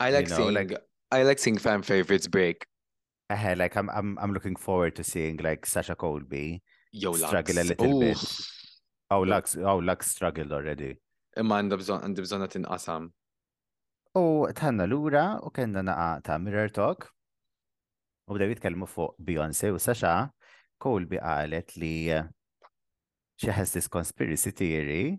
I like you know, seeing like, I like seeing fan favorites break. Uh, like I'm, I'm I'm looking forward to seeing like Sasha Colby Yo, struggle Lux. a little Ooh. bit. Oh Lux, oh Lux struggled already. Imma għandha bżonn għandha bżonna tinqasam. U tħanna lura u kellna naqa ta' Mirror Talk. U bdew jitkellmu fuq Beyonce u Sasha Colby qalet li eh, she has this conspiracy theory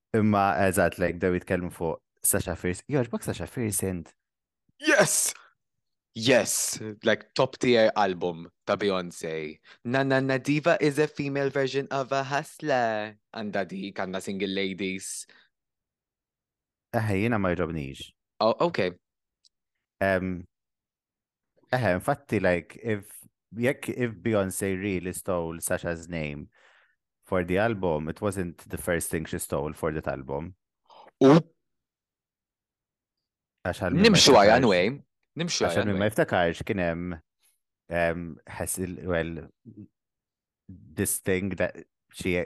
Imma eżatt like dew jitkellmu fuq Sasha Fierce. Jogħġbok Sasha Fierce int. Yes! Yes, like top tier album ta' Beyoncé. Na na na diva is a female version of a hustler. Għanda dik, għanda single ladies. Eħe, jina ma jġobnix. Oh, ok. Um, Eħe, infatti, like, if, jekk if Beyoncé really stole Sasha's name for the album, it wasn't the first thing she stole for that album. U? Nimxu għaj, anyway, nimxu għaj. Għaxan ma jiftakarx kienem um, well, this thing that she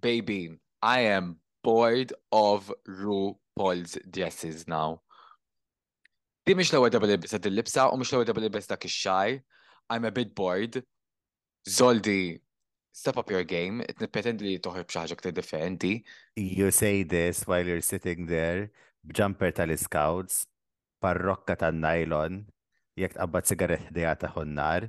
Bejbin, I am bored of RuPaul's dresses now. Di mhix l-ewwel darba li libsa din libsa u mhux l-ewwel darba li libes dak ix-xar. I'm a bit bored. Zoldi, step up your game, qed nippretendi li toħroġ b'xi ħaġa aktar differenti. You say this while you're sitting there b'jumper tal-iskawts, parrokka tan-nylon, jekk tqabbad sigarett ħdejha taħu n-nar.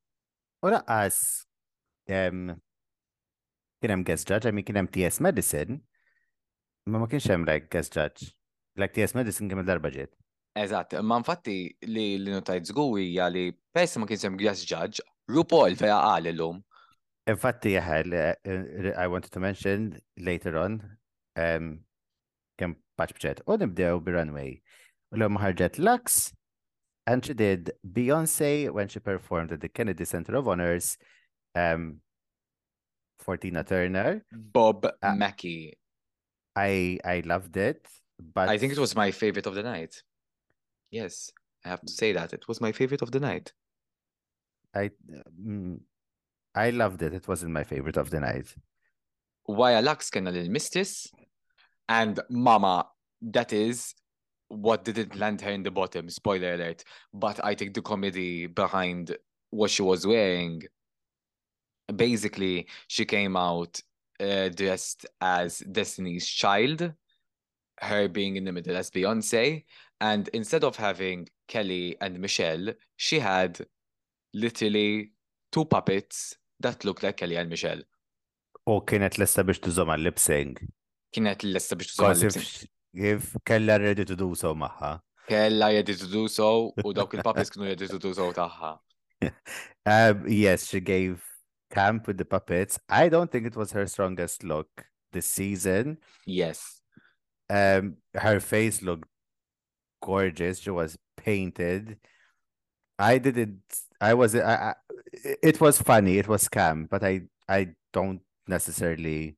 U laqqas kien hemm guest judge, għamil kien hemm TS Medicine, ma ma kienx hemm like guest judge. Like TS Medicine kemm darba ġiet. Eżatt, ma infatti li l-notajt zguwi hija li pers ma kienx hemm guest judge, RuPaul vera qal illum. Infatti jaħal, eh, eh, I wanted to mention later on, um, kem paċ bċet. U nibdew bi-runway. U l ħarġet Lux, and she did Beyonce when she performed at the Kennedy Center of Honors um, for Tina Turner. Bob uh, Mackey. I I loved it, but I think it was my favorite of the night. Yes, I have to say that it was my favorite of the night. I mm, I loved it. It wasn't my favorite of the night. Why Lux a little Mistis and Mama. That is what didn't land her in the bottom. Spoiler alert! But I think the comedy behind what she was wearing basically she came out uh, dressed as Destiny's Child, her being in the middle as Beyonce, and instead of having Kelly and Michelle, she had literally two puppets that looked like Kelly and Michelle. U kienet lesta biex tużom għal lip sync. Kienet lesta biex tużom għal lip sync. Kif kella ready to do so maħħa. Kella ready to do so u dawk il-puppets kienu ready to do so taħħa. Um, yes, she gave camp with the puppets. I don't think it was her strongest look this season. Yes. Um, her face looked gorgeous. She was painted. I didn't. I was. I, I. It was funny. It was scam, but I. I don't necessarily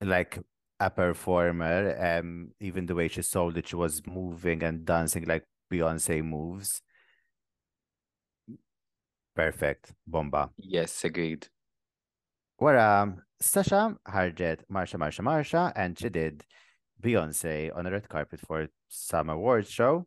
like a performer. Um, even the way she sold it, she was moving and dancing like Beyonce moves. Perfect. Bomba. Yes, agreed. Where um Sasha harjet Marsha Marsha Marsha and she did Beyonce on a red carpet for some awards show.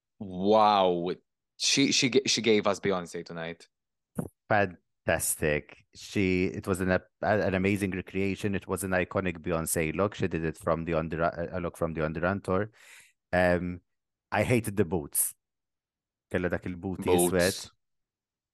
Wow, she, she, she gave us Beyoncé tonight. fantastic. She it was an an amazing recreation. It was an iconic Beyonce look. She did it from the under a look from the under tour. Um, I hated the boots. Kella dak il-booty sweat.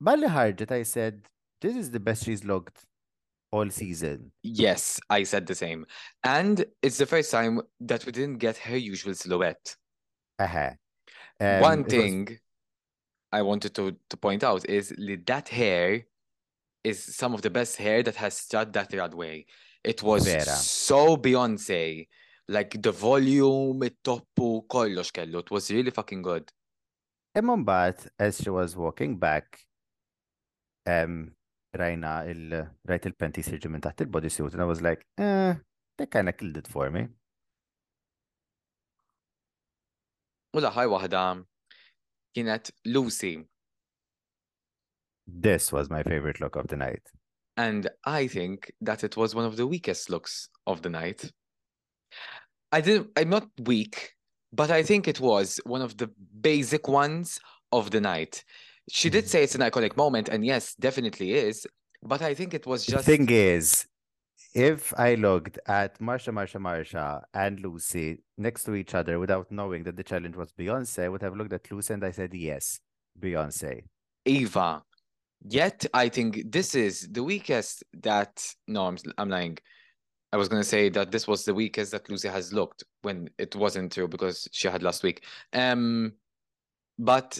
Bali ħarġet, I said, this is the best she's logged all season. Yes, I said the same. And it's the first time that we didn't get her usual silhouette. Uh-huh. Um, One thing was... I wanted to, to point out is that hair is some of the best hair that has stood that runway. It was Vera. so Beyonce like the volume, it-toppu, kollox kellu. It was really fucking good. Imma mbagħad as she was walking back rajna il rajt il-penti sirġi minn taħt il-body suit and I was like, eh, they kind of killed it for me. U l-aħħar waħda kienet Lucy. This was my favorite look of the night. And I think that it was one of the weakest looks of the night. I didn't. I'm not weak, but I think it was one of the basic ones of the night. She did mm-hmm. say it's an iconic moment, and yes, definitely is. But I think it was just. The thing is, if I looked at Marsha, Marsha, Marsha, and Lucy next to each other without knowing that the challenge was Beyonce, I would have looked at Lucy and I said, yes, Beyonce. Eva. Yet, I think this is the weakest that. No, I'm, I'm lying. I was going to say that this was the weakest that Lucy has looked when it wasn't true because she had last week. Um, but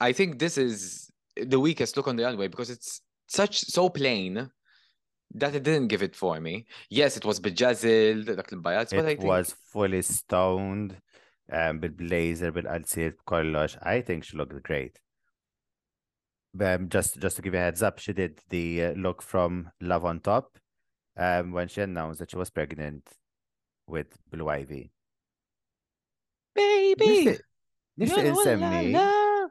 I think this is the weakest look on the runway because it's such so plain that it didn't give it for me. Yes, it was bejazzled, that l I think... It was fully stoned, um, bil-blazer, bil-qalsir, kollox. I think she looked great. Um, just just to give you a heads up, she did the uh, look from Love on Top um, when she announced that she was pregnant with Blue Ivy. Baby! Nixtieq nixtieq you're all I insemmi love.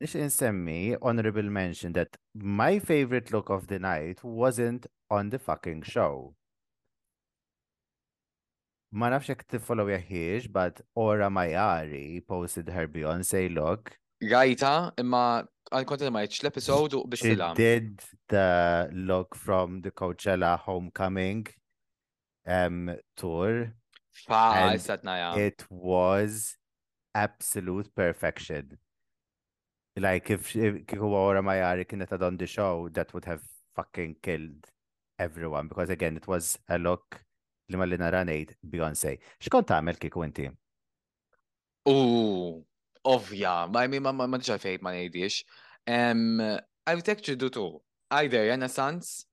Nix insemmi honorable mention that my favorite look of the night wasn't on the fucking show. Ma nafx jekk tiffollow jahiex, but Ora Majari posted her Beyonce look. Rajta, imma għal kontent ma jitx l-episod u biex She tilha. did the look from the Coachella Homecoming. um, tour. Fa, it was absolute perfection. Like, if, if Kiko Wara Mayari kienet on the show, that would have fucking killed everyone. Because again, it was a look li ma li naranejt Beyonce. Xkont għamil Kiko inti? Ooh, ovvja, ma jmi ma ma ma ġafejt ma nejdix. I would actually do two. Either Renaissance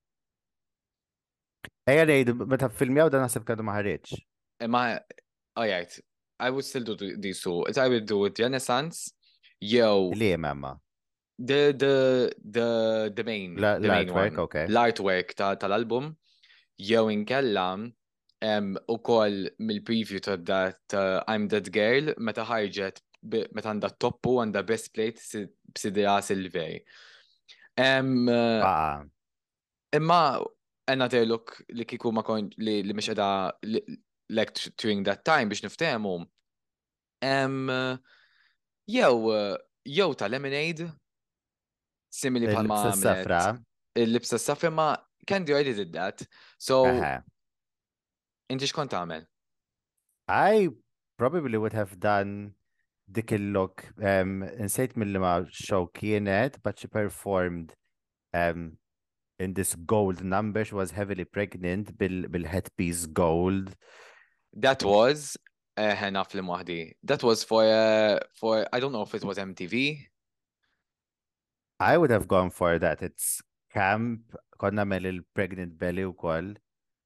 Ejja ngħid, meta filmjaw dan naħseb kadu ma ħareġ. Ma, alright, I would still do these two. I would do it Renaissance, jew. Li memma. The, the, the, the main. L-artwork, ok. L-artwork tal-album, jew inkella u koll mill-preview ta' that I'm That Girl meta ħarġet meta għandha toppu għandha breastplate b'sidra silvej. Imma għanna tejluk li kiku ma kon li li mhix qiegħda lek during that time biex niftehmu. Em, Jew jew ta' lemonade simili bħal ma Il-libsa għamlet. safra. Il-libsa safra ma Candy I did that. So Eħe. inti xkont għamel? I probably would have done dik il-log um, insejt mill ma show kienet, but she performed um, in this gold number. She was heavily pregnant bil, bil gold. That was uh, Wahdi. That was for uh, for I don't know if it was MTV. I would have gone for that. It's camp. Konna mel il-pregnant belly u koll.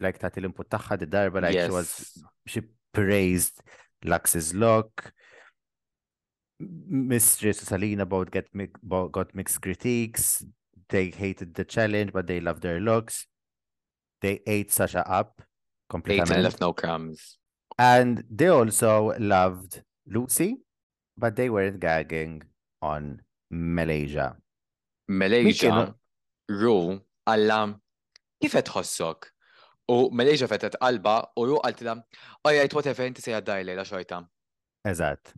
like ta' til input tagħha di darba like yes. she was she praised Lux's look. Mistress Salina both get got mixed critiques. They hated the challenge, but they loved their looks. They ate Sasha up completely. Ate and left no crumbs. And they also loved Lucy, But they weren't gagging on Malaysia. Malaysia, Ru, alla, kif qed tħossok? U Malaysia fetet qalba u Ru qaltilha, Alright, whatever, inti sejja d-dar lejla xorta. Eżatt.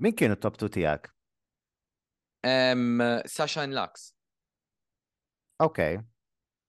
Min kienu top 2 tiegħek? Sasha and Lux. Okay.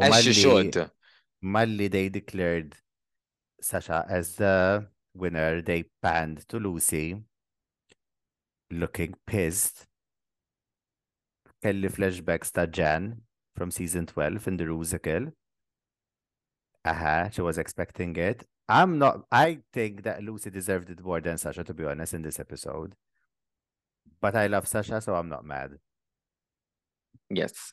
As she should. Mali, they declared Sasha as the winner. They panned to Lucy, looking pissed. Kelly flashbacks to Jan from season 12 in the Rusical. Aha, she was expecting it. I'm not, I think that Lucy deserved it more than Sasha, to be honest, in this episode. But I love Sasha, so I'm not mad. Yes.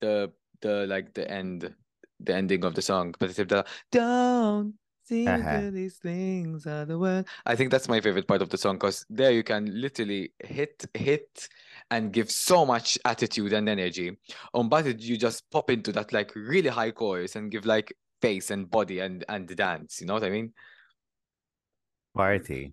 the the like the end, the ending of the song. But it's the down, uh-huh. these things are the world. I think that's my favorite part of the song because there you can literally hit, hit, and give so much attitude and energy. On but you just pop into that like really high chorus and give like face and body and and dance. You know what I mean? Party.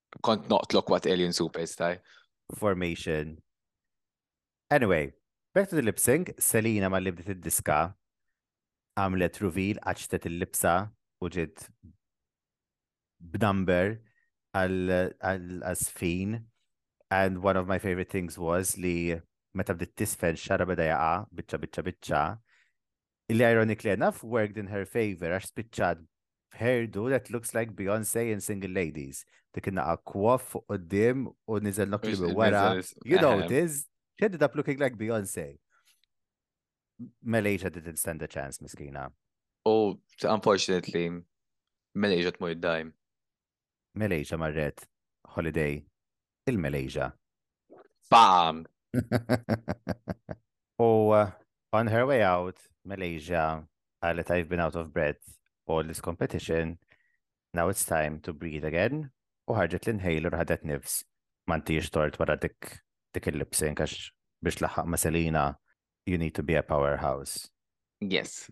Kont noqtlok what Alien Soup is, taj. Formation. Anyway, back to the lip sync, Selina ma li bdiet id-diska għamlet ruvil għaċtet il-libsa u ġiet b'number għal-sfin. And one of my favorite things was li meta bdiet tisfen xara beda jaqa bitċa bitċa bitċa Illi ironically enough worked in her favor għax spiċċat b'herdu that looks like Beyonce in Single Ladies. Dik innaqa kwoff fuq qoddim u niżel nokli Biex- minn wara. bizzar is- You know it ehem. is. She ended up looking like Beyonce. Malaysia didn't stand a chance, miskina. U unfortunately, Malaysia tmur id-dajm. Malaysia marret holiday il-Malaysia. Bam! U uh, on her way out, Malaysia għalet I've been out of breath all this competition, now it's time to breathe again, u ħarġet l-inhale u ħadet nifs. Mantiex tort wara dik dik il-lipsing għax biex laħaq ma' Selina, you need to be a powerhouse. Yes.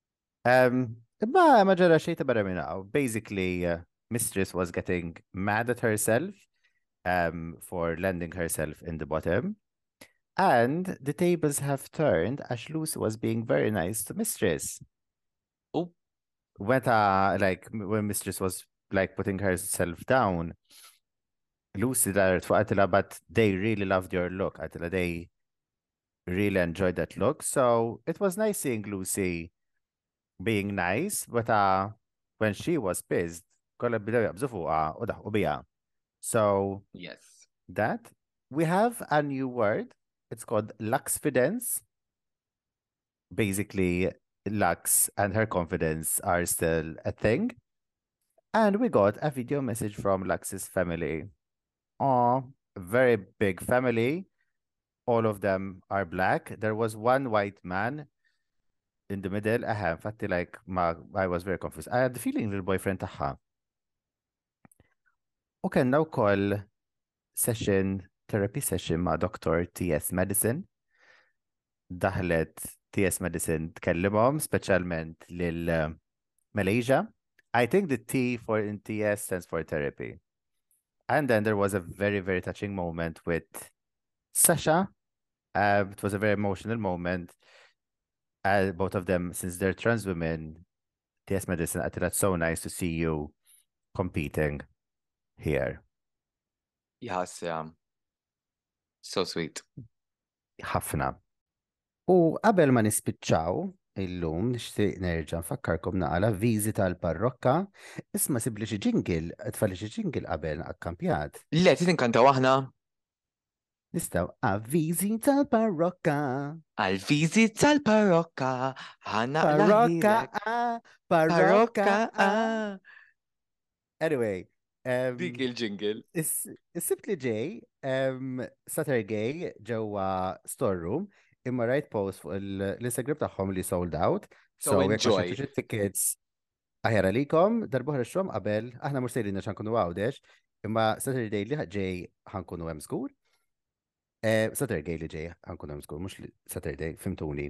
Um, ma ma ġara xejta barra minn Basically, uh, Mistress was getting mad at herself um, for landing herself in the bottom. And the tables have turned. Ashlus was being very nice to Mistress. Oh. When, uh, like, when Mistress was, like, putting herself down, Lucy there for Attila, but they really loved your look, Attila. They really enjoyed that look. So it was nice seeing Lucy being nice, but uh, when she was pissed, uh, so yes, that we have a new word it's called Lux' Luxfidence. Basically, Lux and her confidence are still a thing. And we got a video message from Lux's family. Oh, very big family. All of them are black. There was one white man in the middle. I have like I was very confused. I had the feeling little boyfriend Taha. Okay, now call session therapy session ma' Dr. TS Medicine. Daħlet TS Medicine tkellimhom specialment lil eh, Malaysia. I think the T for in TS stands for therapy. And then there was a very, very touching moment with Sasha. Uh, it was a very emotional moment. Uh, both of them, since they're trans women, TS Medicine, I think that's so nice to see you competing here. Yes, yeah. So sweet. ħafna. U qabel ma nispiċċaw illum nixtieq nerġa' nfakkarkom naqala viżi tal-parrokka, isma' sibli xi ġingil, tfalli xi ġingil qabel akkampjat. Le, trid inkantaw aħna? Nistgħu avviżi tal-parrokka. Għal viżi tal-parrokka, ħana parrokka, parrokka, parrokka. Anyway. Um, Dik il-jingle. Is-sibt li ġej, um, Saturday Gay ġewwa Storeroom, imma rajt post fuq l-Instagram tagħhom li sold out. So, so enjoy. tickets aħjar għalikom, darbohra xom qabel, aħna mux sejrin għax kunu għawdex, imma Saturday li ġej ħankunu hemm skur. Eh, Saturday li ġej ħankunu hemm skur, mux Saturday, fimtuni.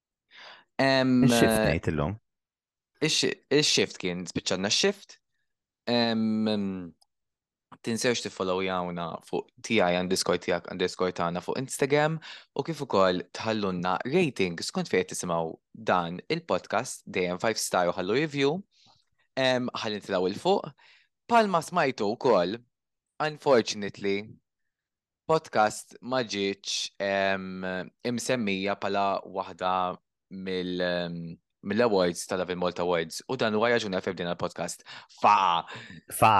Ix-shift eh, ngħid illum. Ix-shift kien spiċċanna shift. Tinsewx tiffollow jawna fuq tijaj underscore tijak underscore tana fuq Instagram u kif ukoll tħallunna rating skont fejn tisimaw dan il-podcast dejjem 5 star u ħallu review ħalli tilaw il-fuq. Palma smajtu wkoll unfortunately podcast ma ġietx imsemmija pala waħda mill-awards tal Avil Malta Awards u dan huwa raġuni għalfejn bdejna l-podcast. Fa! Fa!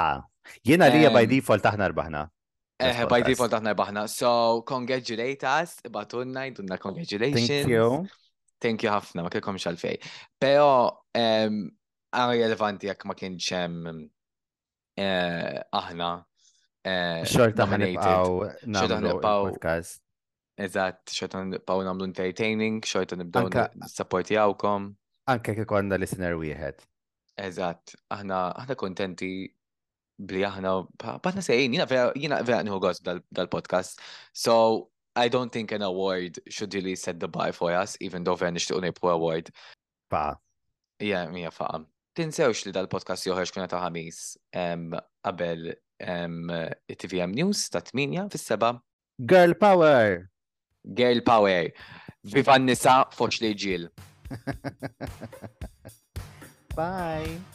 Jiena li by default aħna rbaħna. Eh, by default aħna rbaħna. So, congratulate us, batunna, jidunna congratulations. Thank you. Thank you ħafna, ma kelkom xalfej. Pero, għan relevanti jekk ma kienx hemm aħna xorta ma nibqaw namlu podcast. Eżatt, xorta nibqaw namlu entertaining, xorta nibdaw nissaportjawkom. Anke kif konna listener wieħed. Eżatt, aħna aħna kontenti bli aħna bħatna sejjin, jina vera jina vera nħu gost dal-podcast. So I don't think an award should really set the bar for us, even though vera nixtiequ ngħibu award. Faqa. Ija, ija faqa. Tinsewx li dal-podcast joħroġ kuna ta' ħamis qabel it-TVM News ta' 8 fis-seba. Girl Power! Girl Power! Viva n-nisa fox li ġil! Bye!